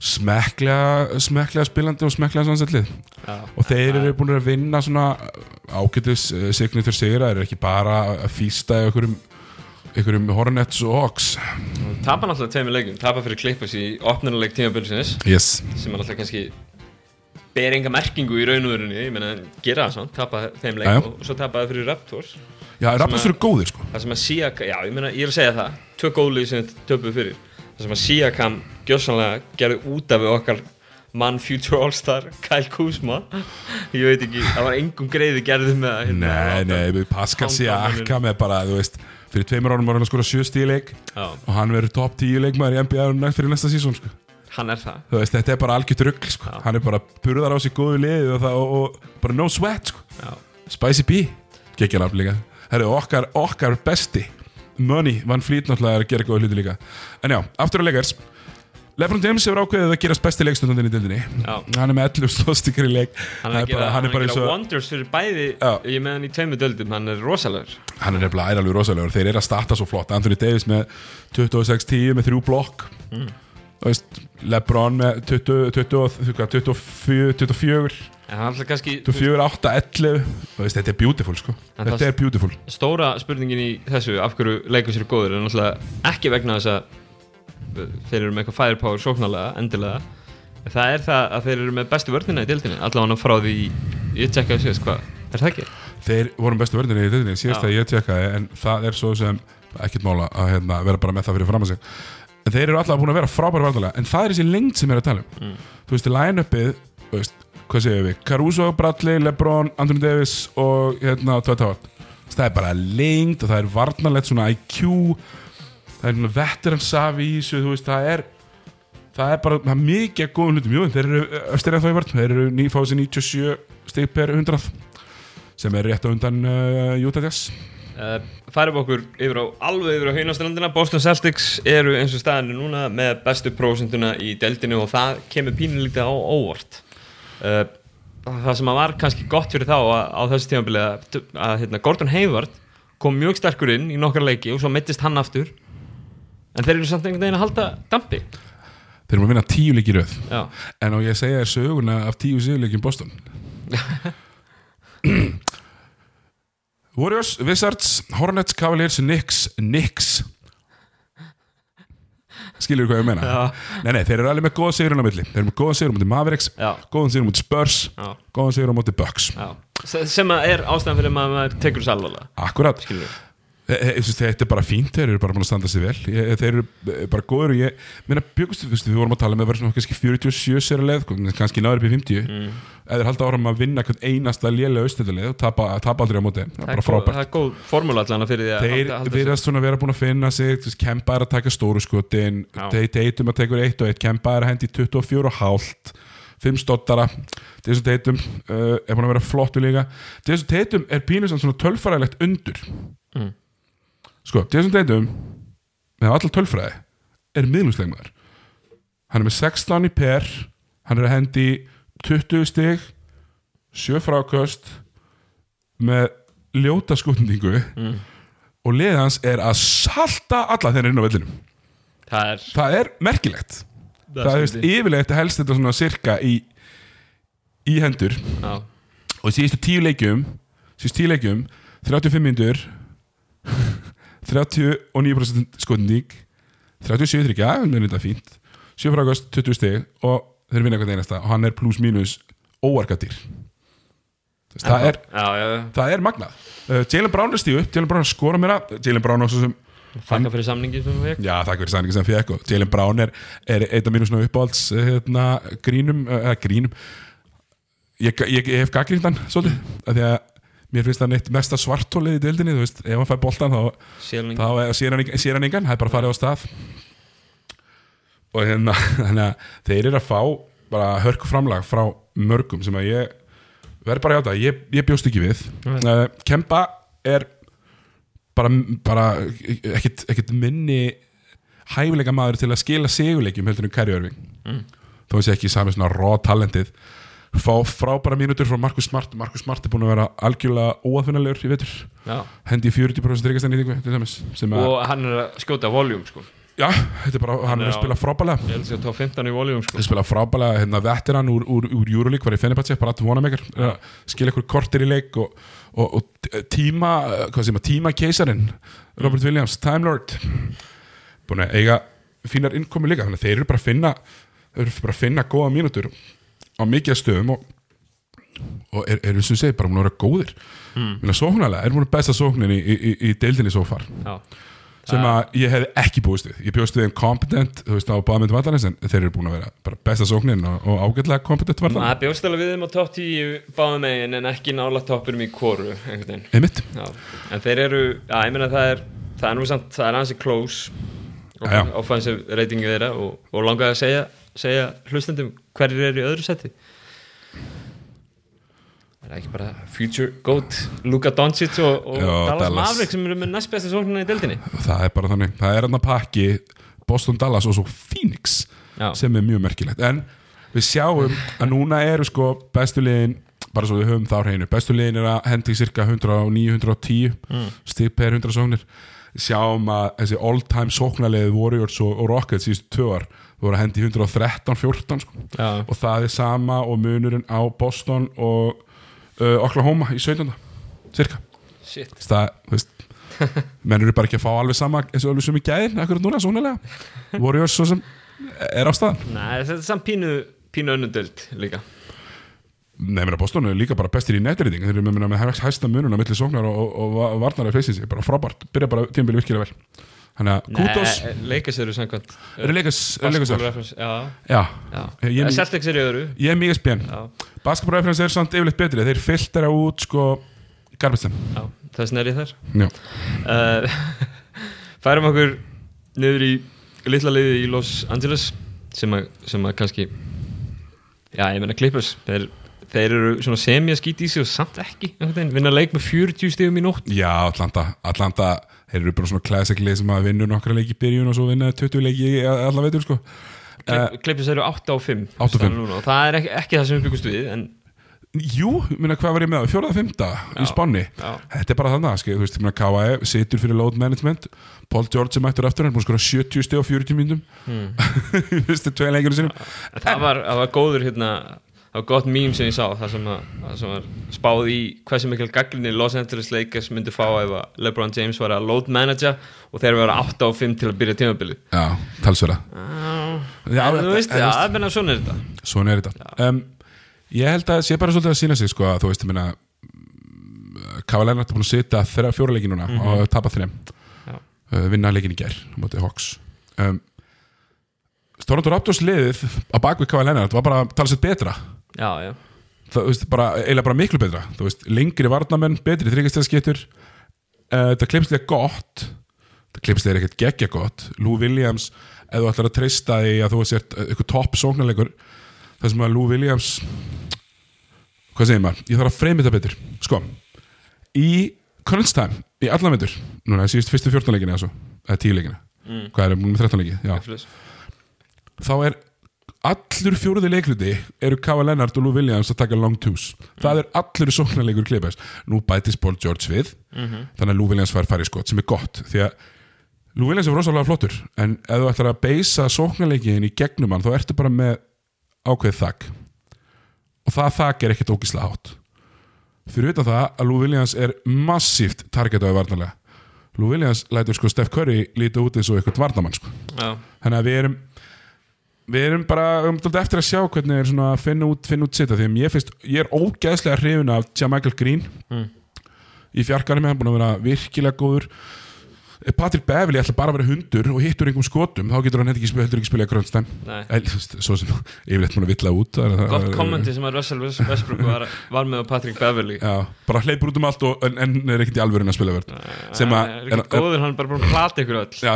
smekklega smekklega spilandi og smekklega sannsætlið
já.
Og þeir eru búin að vinna svona ágætis uh, signitur sigra, þeir eru ekki bara að fýsta í einhverjum einhverjum Hornets og Hawks.
Tapa náttúrulega tveimur leikum Tapa fyrir Clippers í opnunuleik tímabilsins.
Yes.
sem er náttúrulega kannski ber enga merkingu í raun og verunni ég meina, gera það svona, tapa þeim leik og svo tapa það fyrir Raptors.
Já, Raptors eru góðir sko.
það sem að Siakam, já ég meina, ég er að segja það. Tvö góðlið sem við töpuð fyrir. Það sem að Siakam gjössanlega gerði út af okkar mann future all-star Kyle Kuzma. Ég veit ekki, það var engum greiði gerði með að hérna,
nei, nei, Pascal Siakam er bara, þú veist fyrir tveimur árum var hann að skora sjö stíleik
já,
og hann verður top 10 leikmaður í NBA næst fyrir næsta sísón sko.
Hann er það.
Þú veist, þetta er bara algjört rugg sko.
Já.
hann er bara burðar á sig góðu liði og, það, og, og bara no sweat sko.
já,
Spicy B, geggja nafn líka. Herru, okkar, okkar besti Money, Van Fleet náttúrulega er að gera góða hluti líka. En já, aftur á leikars Lebron James hefur ákveðið að gerast besti leikstundin í dildinni Hann er með 11 slóstikar í leik.
Hann er að gera,
hann er bara
að
eins
gera
og
wonders fyrir bæði
Já.
ég með hann í tveimu döldum, hann er rosalegur.
Hann er nefnilega æralveg rosalegur. Þeir eru að starta svo flott. Anthony Davis með 26-10 með þrjú blokk.
Mm.
Lebron með 20, 20, 24 24
en hann er alltaf kannski
24, 8, 11 Þú veist, Þetta er beautiful sko. Þetta er beautiful.
Stóra spurningin í þessu af hverju leikur sér góður er náttúrulega ekki vegna þess að þeir eru með eitthvað firepower sóknarlega endilega það er það að þeir eru með bestu vörnina í dildinni allavega frá því ég tjekkaði síðast hvað, er það ekki?
Þeir vorum bestu verðinni í dildinni Síðast að ég tjekkaði En það er svo sem ekkert mála að hérna, vera bara með það fyrir fram að sig En þeir eru alltaf búin að vera frábæra vartalega En það er þessi lengt sem ég er að tala um
Mm.
Þú veist, line-upið Hvað segir við? Caruso, Bradley, Lebron, Anthony Davis og hérna Dwight Howard Það er bara lengt og það er varnarlegt svona IQ Það er svona veteran safi í þessu Þú veist, það er Það er bara það er mikið góðum hlutum. Jú, þeir eru östir en þá í vörn. Þeir eru ný- fá sér 97 stig per 100 sem er rétt á undan uh, Utah Jazz.
Uh, færum okkur yfir á alveg yfir á haunastrandina Boston Celtics eru eins og staðinu núna með bestu prósenduna í deildinu og það kemur pínulítið á óvart. Uh, það sem var kannski gott fyrir þá að, á þessu tímabili að, að hérna, Gordon Hayward kom mjög sterkur inn í nokkar leiki og svo mittist hann aftur en þeir eru samt einhvern veginn að halda dampi.
Þeir eru að vinna tíu leiki röð.
Já,
en á ég að segja þér söguna af tíu sigurleikjum Boston? Warriors, Wizards, Hornets, Cavaliers, Knicks Knicks. Skilur hvað ég meina?
Já,
nei, nei, þeir eru alveg með góða sigurinn á milli. Þeir eru með góða sigur á móti Mavericks
já,
góðan sigur á móti Spurs
já,
góðan sigur á móti Bucks.
Já. Sem að er ástæðan fyrir maður, maður tekur alvarlega.
Akkurat,
Skilur.
þú þetta er bara fínt þeir eru bara búin að standa sig vel. Ég, þeir eru bara góður og ég þú veist, við vorum að tala með að svona kannski 47 sér að leið, sko, kannski náður upp í 50
mm.
eða halda áram að vinna einasta lélega austöldalið og tapa, tapa aldrei á móti það er bara frábært.
það er góð formúla allan fyrir því að
þeir
halda-
virðast svona vera búin að finna sig Kemba er að taka stóru skotin þeir teitum að tekur 1 og 1 Kemba er að hendi 24 og hálft 5 stottara þessu teitum uh, er búin að vera flottu líka. Þessu teitum er pínus svona tölfræðilegt undur.
Mm.
Sko, þessu teitum með allar tölfræði er miðlungslegmaður hann er með 16 í per hann er að hendi 20 stig 7 fráköst með ljóta skutningu
Mm.
og liðið hans er að salta alla þeirra inn á vellinum.
Það er
það er merkilegt. Það, það er veist,
skrítið.
yfirleitt helst þetta svona cirka í, í hendur.
Já,
og í síðustu tíu leikjum síðustu tíu leikjum 35 myndur 39% skotning 37 þryggja, það er þetta fínt. 7 frákast, 20 stig og þeir vinna eitthvað einasta og hann er pluss mínus óarkadýr það er,
já, já, já.
það er magnað. Uh, Jalen Brown er stíu upp, Jalen Brown að skora mér Jalen Brown svo sem
Þakka fyrir samningi sem við fekk
Já, þakk fyrir sæningi sem fekk og Jalen Brown er, er eitt af mínu svona uppáhalds hérna, grínum, eða grínum. Ég, ég, ég hef gaggrínt hann svolítið, af því að mér finnst hann eitt mesta svartólið í deildinni, þú veist, ef hann fær boltan þá, er- sér hann, hann engan, það er bara farið á stað. Og hérna þannig að þeir eru að fá bara hörku framlag frá mörgum sem að ég verð bara að játa, ég, ég bjóst ekki við. Uh, Kemba er bara, bara ekkit minni hæfileika maður til að skila sigurleikjum heldur en Kæri Örving
Mm.
þó að sé ekki sami svona raw talentið fá frábæra mínútur frá Markus Smart. Markus Smart er búin að vera algjörlega óaðfinnalegur í vetur. Hendi í 40% ríkastænýtingu til dæmis sem að,
Og hann er að skjóta voljum sko.
Já, þetta er bara, hann er að spila frábælega
Ég held að það tók 15 í voljum sko.
Spila frábælega, hérna, veteran úr, úr, úr Euroleague var í Fenerbahce, bara aðtum vonamekar skilja ykkur kortir í leik og, og, og tíma, hvað sem að tíma keisarin, Robert Williams Time Lord búin að eiga fínar innkomi líka, þannig að þeir eru bara að finna þeir eru bara að finna góða mínútur á mikið stöðum og, og er, er sem segir, bara búin að vera góðir.
Mm.
Minna, sóknarlega, er búin að besta sóknin í, í, í, í deildinni svo far.
Já,
sem að ég hefði ekki búist við. Ég bjóst við þeim kompetent, þú veist, á báðmyndum vallarins en þeir eru búin að vera bara besta sóknin og, og ágætlega kompetent vallar
maður bjóst alveg við þeim á topp 10 báðum megin en ekki nála toppurum í kóru
einmitt,
Já, en þeir eru, já, ég meina það er það er nú samt, það er ansi close offensive ratingi þeirra og, og langaði að segja, segja hlustendum hverjir eru í öðru seti? Það er ekki bara future GOAT Luka Doncic og, og
Já,
Dallas,
Dallas.
Maverick sem eru með næst besta sóknina í deildinni.
Það er bara þannig. Það er hann að pakki Boston, Dallas og svo Phoenix
Já,
sem er mjög merkilegt. En við sjáum að núna eru sko bestu liðin bara svo við höfum þá hreinu bestu liðin er að hendi cirka 109-110
Mm.
stig per 100 sóknir. Sjáum að þessi all time sóknarliðið Warriors og, og Rockets síðustu tvö ár þú voru að hendi 113-14 sko. og það er sama og munurinn á Boston og uh, Oklahoma í 17. cirka. Það, þú veist menn eru bara ekki að fá alveg sama eins og alveg sem í gæðin, akkurat núna, svonulega Warriors svo sem er á staðan.
Nei, þetta er samt pínu, pínu önnudöld líka.
Nei, mér að Boston er líka bara bestir í netrýting þeir eru með, með hæ- hæsta mununa milli sóknar og, og, og varnar að feysi sig, bara frábært. Byrja bara tímbili virkilega vel þannig að kudos,
Nei, Lakers eru samkvæmt
eru leikas leikas
Basketball reference, Já, Eh, Celtics eru öðru.
Ég er mjög spjön
Já,
Basketball-reference er samt yfirleitt betri. Þeir filtera út sko time
já, þess er ég þar.
Já,
uh, Færum okkur niður í litla liði í Los Angeles sem að, sem að kannski Já, ég menna Clippers. Þeir, þeir eru svona semi að skýta í sig og samt ekki vinna leik með 40 stegum í nótt.
Já Atlanta, Atlanta þeir eru bara svona classic lið sem að vinna nokkra leiki í byrjun og svo vinna 20 leiki í allan veitur sko.
Clippers eru 8 á 5
8 á 5.
núna, og það er ekki, ekki það sem við byggust við en
jú, minna hvað var ég með? Fjóraða fymta í Spáni
Já.
þetta er bara þannig, skil, þú veist, minna KAE situr fyrir load management, Paul George sem mættur aftur, hann er búin að skora 70 steg á 40 mínútum.
Hmm.
þú veist, tvei leikinu sinum
En það var, það var góður hérna það var gott mím sem ég sá það sem, að, það sem var spáð í hversu mikil gaggrinni Los Angeles Lakers myndi fá ef að LeBron James var að load manager og þeir vera 8 á 5 til að byrja tímabilið.
Já, talsverða. Já,
en þú veist, það menna svona er þetta.
Svona er þetta. Um, Ég held að sé bara svolítið að sína sig sko, að þú veist, ég meina Kava Lennart er búin að sitja þeirra fjóra leiki núna og tapa þeim uh, vinna leikin í gær á móti Hawks. Um, Toronto Raptors liðið á bakvið Kava Lennart var bara talsett betra
Já, já,
það, veist, bara, eiginlega bara miklu betra. Veist, lengri varnamenn, betri þryggjastæðskettur uh, það klippslega gott. Það klippslega er ekkert geggja gott. Lou Williams, ef þú ætlar að treysta því að þú sért uh, eitthvað topp sóknarleikur það sem að Lou Williams hvað segir maður, ég þarf að freyma þetta betur. Sko, í time, í allan veitur núna, síðust fyrstu 14 leikinni eða svo eða 10 leikinni,
Mm.
hvað er, búin með 13 leiki já,
Eflis.
þá er allur fjóruði leikluti eru Kava Lennart og Lou Williams að taka long twos. Það er allur sóknarleikur klipast nú bætist Paul George við
Mhm.
þannig að Lou Williams fær færi skot sem er gott því að Lou Williams er rosalega flottur en ef þú ætlar að beisa sóknarleikin í gegnum hann þá ertu bara með ákveð þakk og það þakk er ekkert ógislega hátt. Fyrir utan það að Lou Williams er massíft targetaði varnarlega. Lou Williams lætur sko Steph Curry líta út eins og eitthvað varnamann sko. Þannig að við erum við erum bara um, dálítið eftir að sjá hvernig er svona að finna út, finna út sitt því ég, finnst, ég er ógæðslega hrifin af Jamichael Green.
Mm.
í fjarkarum hann búin að vera virkilega góður. Ef Patrick Beverly ætla bara að vera hundur og hittur einhverjum skotum þá getur hann heldur ekki, spila í grönnstæm
nei.
Svo sem yfirleitt múin að villa út
Gott kommenti sem að Russell West- Westbrook var, var með Beverly.
Já, bara hleypur út um allt og, en, en er ekkert í alvörin að spila vörð sem að-
góður, hann bara búin að plata ykkur öll.
Já,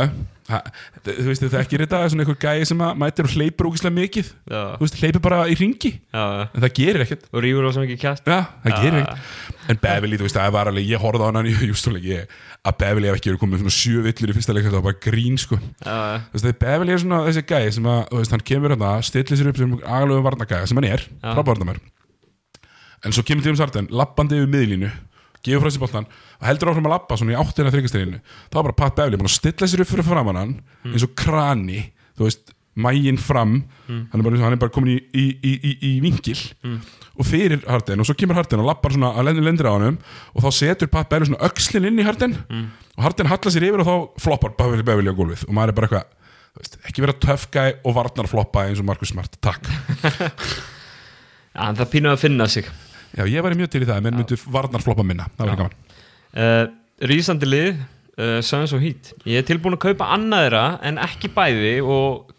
ha, þú veist þetta ekki þetta svona einhver gæi sem að mætir og hleypur ógislega mikið.
Já,
þú veist, hleypur bara í ringi
já, já.
en það gerir ekkert.
Og rífur á svo mikið
það ekkert. En Beverly, þú veist, það var alveg, ég horfði á hann í jústónleik ég, að Beverly hef ekki verið komið svona sjö villur í fyrsta leik þetta var bara grín, sko. Þú veist, Beverly er svona þessi gæi sem að, þú veist, hann kemur hérna, stillir sér upp sem agalögu varnagæja, sem hann er, frábárnamær En svo kemur James Harden, lappandi yfir miðlínu gefur frá sér boltan og heldur áfram að lappa svona í áttina þryggasteginu þá er bara Pat Beverly búin að stilla sér upp fyrir framan hann eins og krani, þú veist mægin fram, hann, er bara, hann er bara komin í, í, í, í, vingil og fyrir Harden og svo kemur Harden og lappar svona að lendir á honum og þá setur Pat Beverly svona öxlin inn í Harden. Og Harden hallar sér yfir og þá floppar Beverly Beverly á gólfið. Og maður er bara eitthvað veist, ekki vera töff gæ og varnar floppa eins og Markus Smart, takk.
Já en það pínuð að finna sig
Já, ég væri mjög til í það, menn myndu varnar floppa minna það
Já.
gaman
uh, Rísandi lið uh, Suns og Heat Ég er tilbúin að kaupa annaðra en ekki bæði og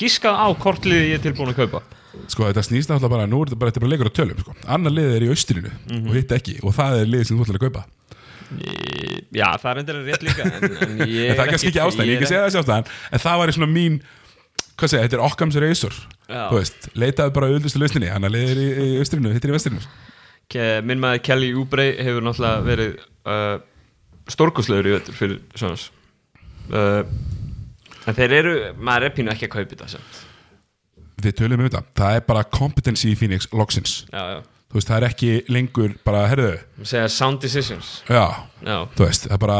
giskað á hvort liði ég er tilbúin að kaupa
Sko þetta snýst náttúrulega bara, nú er þetta bara, þetta er bara leikur á tölum sko. Annar lið er í austrinu
Mhm.
og hitt ekki og það er lið sem þú ætlar að kaupa
ég, Já, það er endur rétt líka En, en, ég
En það er kannski ekki ástæðan, ég
er
ekki segja þessi ástæðan En það var í svona mín, hvað segja, þetta er okkams reysur
Já.
Þú veist, leitaði bara auðlustu lausninni Hann að liðir í, í austrinu, hitt er í vestrinu
Ke- Minn maður Kelly Oubre hefur náttúrulega verið uh, stórkoslegur í vettur fyrir Suns uh, En þeir eru maður er pínu ekki að kaupa þetta.
Við tölum um þetta, það er bara competency í Phoenix loksins.
Já, já.
Þú veist, það er ekki lengur bara, herðu
sound decisions.
Já,
Já,
þú veist, það er bara,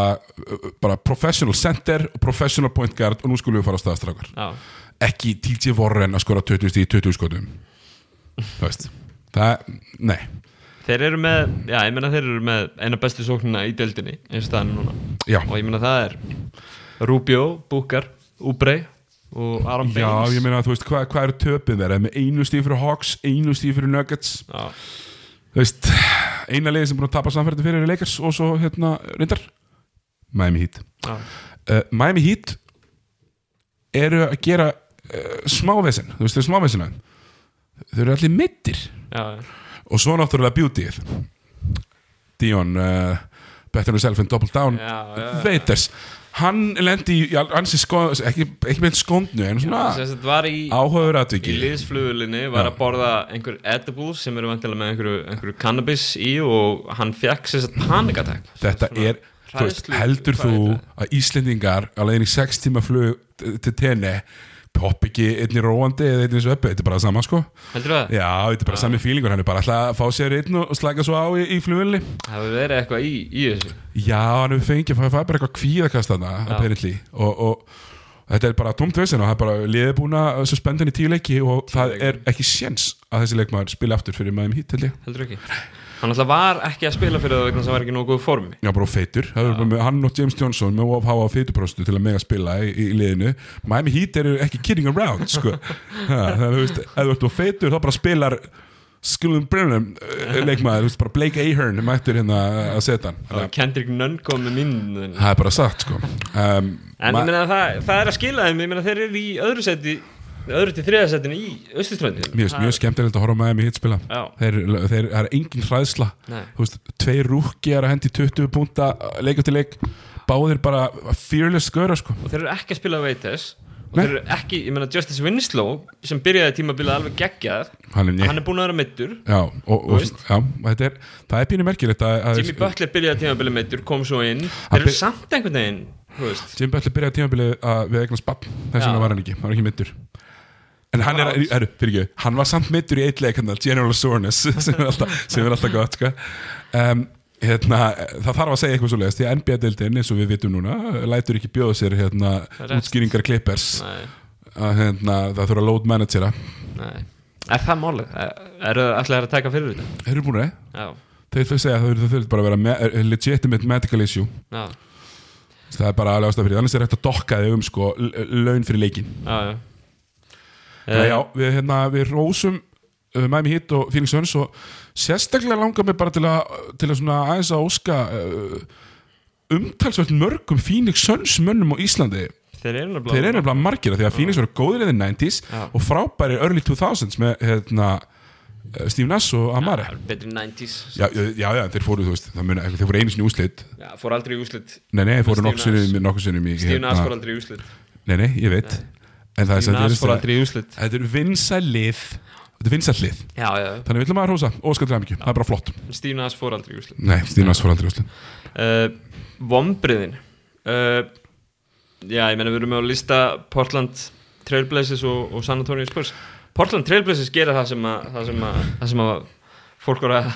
bara professional center og professional point guard og nú skulum við fara á staðastrákar
já,
ekki TJ Warren að skora 20 stíð í 20 skotum. Þú veist það, nei,
Þeir eru með, já, ég meina þeir eru með eina bestu sóknina í deildinni eins og staðan núna.
Já,
og ég meina það er Rubio, Booker, Oubre og
já
Baines.
ég meina þú veist hvað, hvað er töpinn þeirra? Með einu stíð fyrir Hawks, einu stíð fyrir Nuggets.
Já,
þú veist, eina liði sem búin að tapa samferði fyrir er Lakers og svo hérna reyndar Miami Heat.
Já,
uh, Miami Heat eru að gera uh, smávesen, þú veist, þau smávesina þau eru allir mittir
já,
og svo náttúrulega beautyið. Dion uh, Better Yourself and Double Down. Veiters hann lendi í ansi sko, ekki, ekki með skondnu en svona
í,
áhugaður
í
atviki.
liðsflugulinni var
Já.
að borða einhver edibles sem eru vantilega með einhverju, einhverju cannabis í og hann fekk sér að panikattack
þetta er, þú veist, heldur þú
er
að Íslendingar á leiðin í sex tíma flug til tenni popp ekki einni róandi eða einni sveppi, þetta er bara sama sko.
Heldur það?
Já, þetta er bara sami fílingur, hann er bara alltaf að fá sér einn og slaka svo á í, í flugulli
Það hefur verið eitthvað í, í þessu.
Já, hann hefur fengið, það er bara eitthvað kvíðakast þarna, apparently. Og, og þetta er bara tómt veginn og það er bara að suspendin í tíu leiki og það er ekki séns að þessi leikmaður spila aftur fyrir maður hitt held ég.
Heldur ekki? Hann alltaf var ekki að spila fyrir það vegna sem var ekki góð formi.
Já, bara feitur, hann og James Johnson með of háa feituprostu til að mega spila í, í liðinu. Miami Heat eru ekki kidding around sko. ha, það er, þú veist, ef þú ert of feitur þá bara spilar Skilum Brennan leikmaður, þú veist, bara Blake Ahern mættur hérna að setja hann.
Kendrick Nunn kom með minn
Það er bara sagt sko. Um,
En ég meina það, það er að skila þeim. Ég meina þeir eru í öðru seti öðru til þriða setinu í Östuströndin
Mér finnst mjög skemmtilegt að horfa á Miami Heat spila.
Já.
þeir, þeir, er engin. Þú veist, tveir rúkjar að hendi 20 púnta leik eftir leik. Báðir bara fearless sköra sko.
og þeir eru ekki að spila veitis og
Nei.
þeir eru ekki, ég meina Justice Winslow sem byrjaði tímabilið alveg geggjað
hann er,
hann er búin að vera
er, það er pínu merkilegt
Jimmy Butler byrjaði tímabilið mittur, kom svo inn. Þeir eru samt einhvern veginn
Jimmy Butler byrjaði tímabilið að við eignast bann þess vegna var hann ekki, hann var ekki mittur en hann er, er, fyrir ekki hann var samt mittur í eitt leik hann, General Soreness sem er alltaf, sem er alltaf gott sko. um, hérna, það þarf að segja eitthvað svo leiðist því að NBA-deildin eins og við vitum núna lætur ekki bjóða sér hérna, útskýringar klippers hérna, það þurfa að load managera.
Nei. Er það málið? Er- eru það allir að taka fyrir þetta?
eru búin að
Já,
þeir þau segja að það þurfa bara að vera me eh, legitimate medical issue.
Já,
það er bara alveg ástæð fyrir annars er hægt að dokka þig um sko, laun fyrir leikin
já, já.
Uh, já, við, hérna, við rósum uh, Miami Heat og Phoenix Suns og sérstaklega langar mig bara til að, til að svona aðeins að óska uh, umtalsvægt mörgum Phoenix Suns mönnum á Íslandi.
Þeir eru nefnilega
margir því að Phoenix voru góðir í the 90s
Já.
og frábæri early 2000s með hérna, Steve Nass og Amare.
Já, betri 90s
já, já, já, þeir fóru, þú veist, muni, þeir fóru einu sinni í úslit
Já, fór aldrei í úslit
Nei, nei, þeir fóru nokkuð sinnum,
Steve Nash
hérna-
fór aldrei í úslit
Nei, nei, ég veit En það er Þetta er vinsæl lið. Þetta er vinsæl lið.
Já, já,
Þannig við ætlum að hrósa, óskar dræmikju, það er bara flott.
Nash fór aldrei í úslit
Nei, Steve Nass fór aldrei úslit
uh, Vombriðin uh, Já, ég meina við erum með að lista Portland Trailblazers og, og San Antonio Spurs. Portland Trailblazers gera það sem að það sem að, það sem að fólk voru að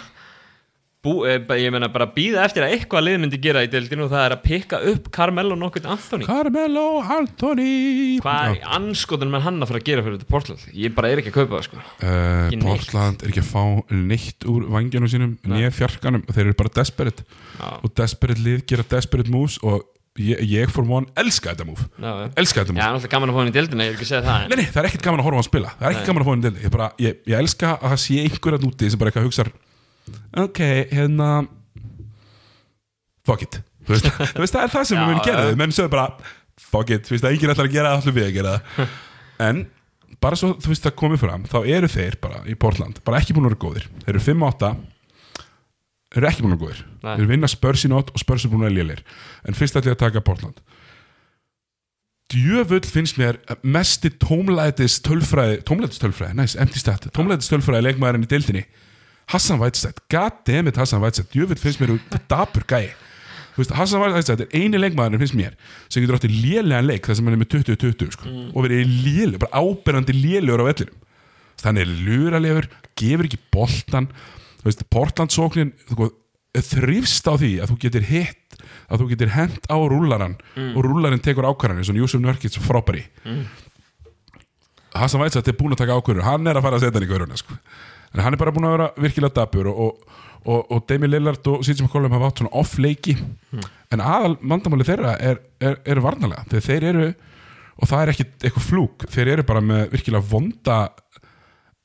bú, eh, ég meina bara býða eftir að eitthvað lið myndi gera í deildinu og það er að pikka upp Carmelo nokkuð Anthony.
Carmelo Anthony.
Hvað er anskotan með hann að fara að gera fyrir þetta Portland? Ég bara er ekki að kaupa það sko.
Uh. Portland er ekki að fá neitt úr vangjónum sínum nýja fjarkanum. Þeir eru bara desperate.
Já,
Og desperate lið gera desperate moves Og ég, ég for one elska þetta move.
Já, já.
Elska þetta
Já,
move.
er alltaf gaman að fá hann í deildina, ég er ekki að segja það en
Nei, nei, það er ekkert gaman að horfa hann spila. Það er
Nei.
gaman að horfa á hann til ég, bara, ég, ég elska að það sé einhver að úti sem bara eitthvað hugsar Ok, hérna Fuck it. Þú veist, þú veist það er það sem við munum gera. Menn sögðu bara, fuck it Þú veist, það er enginn ætlar að gera það, ætlum við að gera það. En, bara svo þú veist það komið fram Þá eru þeir bara í Portland Bara ekki búin að vera góðir. Þeir eru 5-8 Þeir eru ekki búin að vera góðir.
Nei.
Þeir vinna spörs í nótt og spörs er búin að lélir En fyrst ætlum ég að taka Portland. Djöfull finnst mér mesti tómlætis tölfræði tómlætis tölfræði, næst, empty stat tómlætis tölfræði leikmaðurinn í deildinni Hassan Whiteside, goddammit Hassan Whiteside. Djöfull finnst mér út dapur gæi. Veist, Hassan Whiteside er eini leikmaðurinn finnst mér sem getur átti lélegan leik þar sem hann er með 20-20 sko, og verið léleg, bara áberandi lélegur á vellinum. Þannig er luralegur, gefur ekki boltan þú veist, Portland sóknin þú, þrýfst á því að þú getur hitt að þú getur hent á rúlaran og rúlarinn tekur ákvarðanir svona Júsuf Nörkits frábæri. Mm. Hassan Whiteside er búin að taka ákvarður hann er að fara að setja hann í gauruna sko. En hann er bara búin að vera virkilega dapur og, og, og, Demi Lillard og Sýtsum McCollum hafa átt svona off-leiki. En aðal vandamáli þeirra er, er, er varnalega þegar þeir eru og það er ekki eitthvað flúk þeir eru bara með virkilega vonda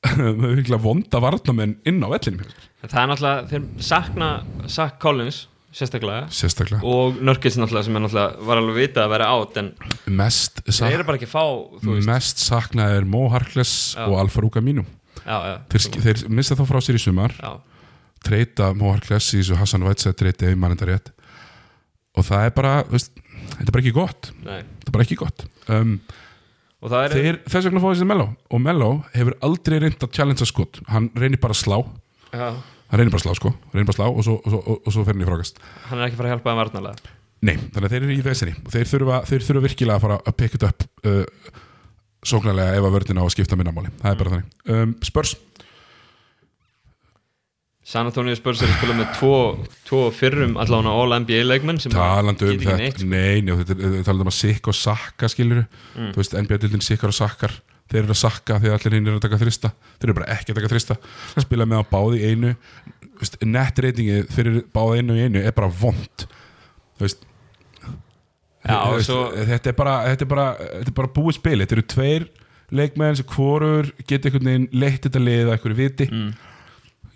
með virkilega vonda varnamenn inn á vellinum.
Það er náttúrulega, þeir sakna Zach Collins, sérstaklega.
Sérstaklega.
Og Nurkis náttúrulega sem er náttúrulega var alveg vitað að vera átt en
mest,
þeir eru bara ekki fá
mest saknað er Mo Harkless og Alfa Ruka Mínu
já, já,
þeir, þeir missa þá frá sér í sumar. Treyta Mo Harkless í þessu Hassan Whiteside treyti ef mann þetta rétt. Og það er bara, veist, þetta er bara ekki gott.
Nei.
Þetta er bara ekki gott. Um,
og það er,
þeir, þess vegna fóðu þessi Mello. Og Mello hefur aldrei reynd að challengea skot. Hann reynir bara að slá.
Já,
hann reynir bara að slá sko, reynir bara að slá og svo, og og, og svo fer hann í frákast.
Hann er ekki að fara að hjálpa þeim varnalega
Nei, þannig að þeir eru í vesinni. Og þeir þurfa, þeir þurfa virkilega að fara að pick it up uh, sóknarlega ef að vördina á að skipta minnamáli það er bara þannig. Um, Spurs,
San Antonio Spurs er að spila með tvo, tvo fyrrum allan á All NBA leikmenn sem
talandi um þetta
neitt,
nei, nei, þetta er talandi um að sikka og sakka skilur
Mm.
þú veist, NBA-dildin sikkar og sakkar þeir eru að sakka þegar allir hinn eru að taka þrista. Þeir eru bara ekki að taka þrista. Spila með á báði einu. Þú veist, net reytingið fyrir báði einu í einu er bara vond. Þú veist
Já,
Þú
og
veist,
svo-
þetta, er bara, þetta, er bara, þetta er bara búið spil. Þetta eru tveir leikmenn sem hvorur geta einhvern veginn leitt þetta lið að einhverju viti.
Mm.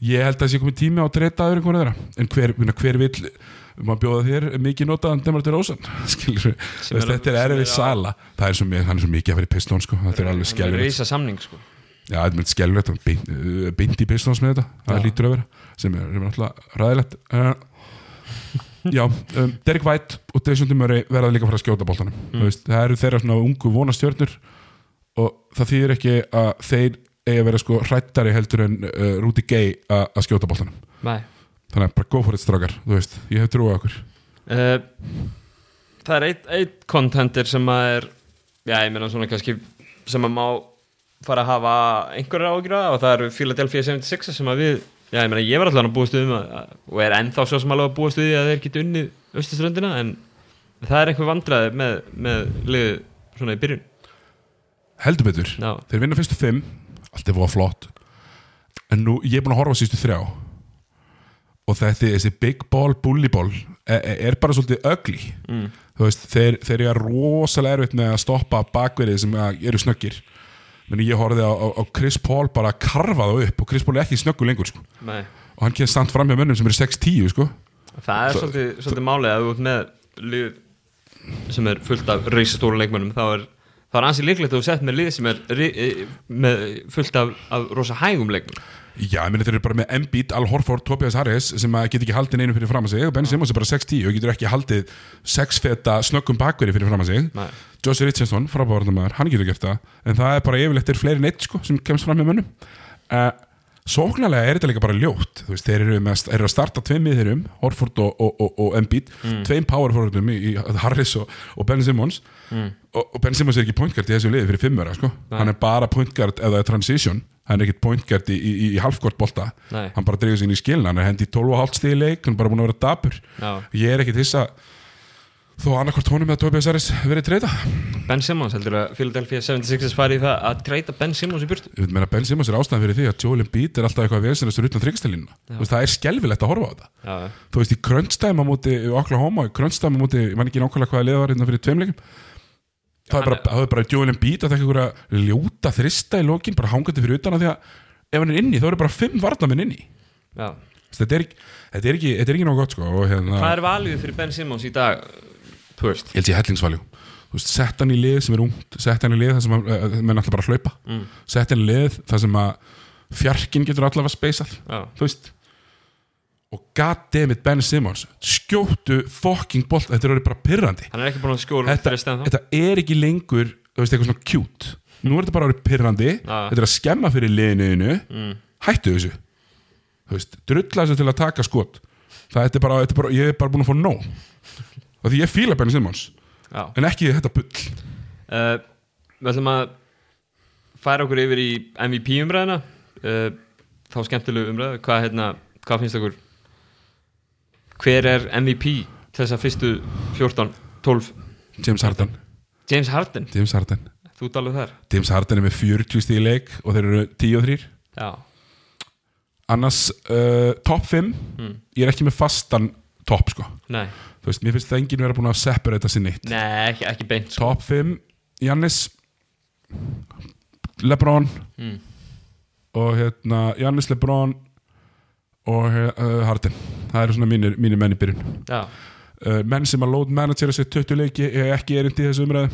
ég held að það sé komið tími á að dreita aður einhverju þeirra. En hver, hver vill maður bjóða þér mikið notaðan Demar DeRozan skilur
Sem er-
þetta er erfið
er
sala. Það er svo, er svo mikið að vera í pistón sko. þetta er alveg
er samning sko.
Já, þetta er beint, uh, beint í pistóns með þetta. Það
Já.
lítur að vera. Sem er, sem er alltaf ræðilegt uh, já, um, Derek White og Jason Murray verða líka að fara að skjóta boltanum.
Mm.
það eru þeirra svona ungu vonastjörnur og það þýðir ekki að þeir eigi að vera sko hrættari heldur en uh, Rudy Gay að að skjóta boltanum.
Nei.
Þannig að bara go for it veist, ég hef trúið okkur.
Uh, Það er eitt, eitt contender sem að er Já, ég meina svona kannski sem að má fara að hafa einhverjar ágjur af og það eru Philadelphia 76 sem að við Já, ég meina ég var alltaf að búast við um að, og er ennþá svo sem alveg að búast við því að þeir geti unnið austuströndina en það er einhver vandræði með, með liðið svona í byrjun.
Heldur betur,
Já,
þeir vinna fyrstu fimm allt er fóða flott. En nú, ég er búin að horfa sístu þrjá. Og þetta, þessi big ball bully ball er, er bara svolítið ugly.
Mm.
þú veist, þeir, þeir eru rosalega erfitt með að stoppa bakverið sem að eru snöggir menn ég horfði á, á, á Chris Paul bara að karfa það upp og Chris Paul er ekki snöggur lengur sko. og hann kemur samt fram hjá mönnum sem eru 6-10 sko.
Það er svolítið, svolítið málið að ert með lið sem er fullt af reysastóra leikmönnum þá er, er ansi líklegt að þú sett með lið sem er eh, með fullt af, af rosa hægum leikmönnum
Já, ég meina þeir eru bara með Embiid, Al Horford, Tobias Harris sem að get ekki haldið neinu fyrir fram að sig og Ben Simmons er bara 6-10 og getur ekki haldið 6 feta snöggum bakveri fyrir fram að sig.
Nei.
Josh Richardson, frábárandamæður, hann getur gert það en það er bara yfirleitt er fleiri neitt sko, sem kemst fram með mönnum. Uh, Sóknarlega er þetta líka bara ljótt veist, þeir eru, með, eru að starta tveim miðurum Horford og, og, og, og Embiid tveim power forwardum í, í Harris og, og Ben Simmons.
Mm.
og, og Ben Simmons er ekki pointgard í þessu liði fyrir fimmöra sko. hann er bara pointgard er transition hann er ekki pointgard í, í, í halfgort bolta.
Nei.
hann bara dreifir sig inn í skilin hann er hendi í 12,5 stíð í leik hann er bara búin að vera dapur.
Já.
ég er ekkit hissa þó annarkvort honum eða Tobias Harris verið treyta.
Ben Simmons heldur að Philadelphia 76ers fari í það að treyta Ben Simmons í burtu.
Ég meina Ben Simmons er ástæðan fyrir því að Joel Embiid er alltaf eitthvað vesenastur utan þryggstælínuna það er skelfilegt að horfa á þetta.
Já,
þú veist í krönstæma múti Oklahoma, í krönstæma múti, ég man ekki nákvæmlega hvaða liða var hérna fyrir tveim leikum það er bara, er bara Joel Embiid að það ekki einhverja ljóta þrista í lokin, bara hangandi fyrir utan að því að ef hann er inni, þá eru bara fimm varnamenn inni. Þetta er, þetta er ekki, þetta er ekki nóg gott sko og hérna,
Hvað er valið fyrir Ben Simmons í dag? Veist?
Ég held ég veist, sett hann í lið sem er ungt sett hann í lið þar sem uh, menn alltaf bara að hlaupa.
Mm.
sett hann í lið þar sem að fjarkin getur allavega speysað. Þú veist og goddammit Ben Simmons skjóttu fucking bolt þetta er bara pirrandi.
Hann er ekki búin að skjóla
þetta, þetta er ekki lengur þú veist, eitthvað svona cute. Nú er þetta bara pirrandi.
Já.
þetta er að skemma fyrir liðinu.
Mm.
hættu þessu. Veist, drulla þessu til að taka skot. Það er bara, bara, ég er bara búin að fá nóg. Og því ég fíla Ben Simmons
Já.
en ekki þetta bull.
Uh, Við ætlum að færa okkur yfir í MVP umræðina uh, þá skemmtilegu umræðu. Hvað, hérna, hvað finnst okkur hver er MVP til þess að fyrstu 14, 12
James Harden,
James Harden,
James Harden.
Þú alveg þar?
James Harden er með 40 stíð í leik og þeir eru 10 og 3
Já,
annars uh, top 5
mm.
ég er ekki með fastan top sko.
Nei.
Þú veist, mér finnst það enginn vera búin að separata sér neitt.
Nei, ekki, ekki beint sko.
top 5, Jannis Lebron
mm.
og hérna Jannis Lebron og uh, Harden það eru svona mínir, mínir menn í byrjun uh, menn sem að load managera sér 20 leiki er ekki erindi í þessu umræðu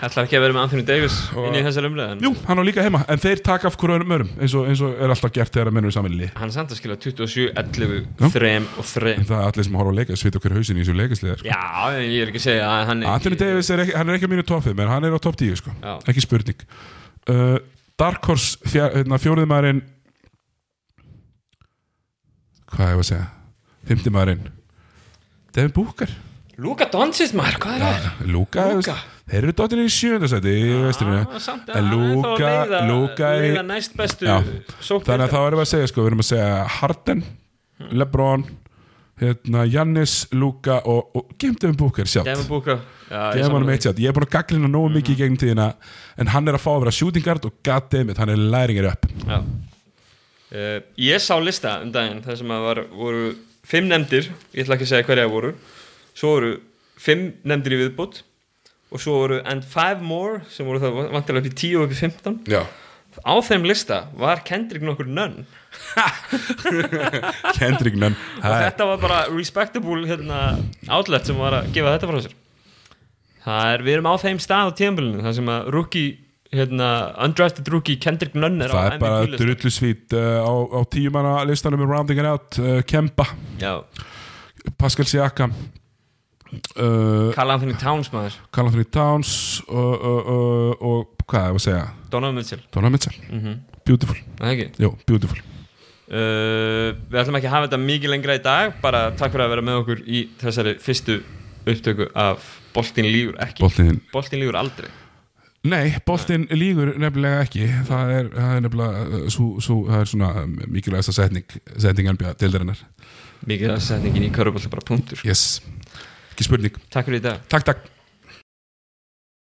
ætlar ekki að vera með Anthony Davis inn í þessar umræðin
jú, hann á líka heima, en þeir taka af hverju örum eins og, eins og er alltaf gert þegar að menn eru saman í lið
Hann er samt að skila 27, 11,
Já.
3 og 3
en það er allir sem horfa á leika svita hver hausin í þessu leikasliða sko.
Já, ég er ekki að segja að hann
Anthony Davis er ekki, hann er ekki á mínu 5 en hann er á top 10 sko.
Já.
ekki spurning uh, Dark Horse fjár, hérna, hvað ég að segja fymti maðurinn Devin Booker.
Luka Doncic maður, hvað er það?
Luka, þeir eru dottir í
samt,
en Luka, Luka er þannig að þá erum við að segja sko, við erum að segja Harden, Lebron hérna, Jannis, Luka og, og Gemdevin Booker sjálft
Devin Booker. Já, ég
ég er búin að gaglina nógu mikið í gegnum tíðina en hann er að fá að vera shooting guard og goddammit, hann er læringir upp.
Já. Uh, Ég sá lista um daginn þar sem að var, voru fimm nefndir Ég ætla ekki að segja hverja það voru. Svo voru fimm nefndir í viðbútt Og svo voru and five more sem voru það vantilega upp í 10 og upp í 15
Já,
Á þeim lista var Kendrick nokkur nönn.
Kendrick Nunn
og þetta var bara respectable hérna, outlet sem var að gefa þetta frá sér. Það er, við erum á þeim stað á tíðanbölinu þar sem að rookie hérna, undrafted rookie Kendrick Nunn er
Það er bara
MVP -lista.
drullu svít uh, á, á tíumanna listanum með Rounding It Out uh, Kemba,
Já,
Pascal Siakam uh,
Carl Anthony Towns maður.
Carl Anthony Towns og, hvað er að segja?
Donovan Mitchell.
Donovan Mitchell,
mm
beautiful.
Það er ekki?
Jú, beautiful.
Við ætlum ekki að hafa þetta mikið lengra í dag bara takk fyrir að vera með okkur í þessari fyrstu upptöku af Boltin lígur ekki.
Boltin,
lígur aldrei
nei, boltin lígur nefnilega ekki. Það er, það er nefnilega uh, sú, sú, það er svona mikilvægasta setning setning NBA deildarinnar
Mikið að setningin í Körubolt bara punktur
yes, ekki spurning.
Takk fyrir dag.
Takk, takk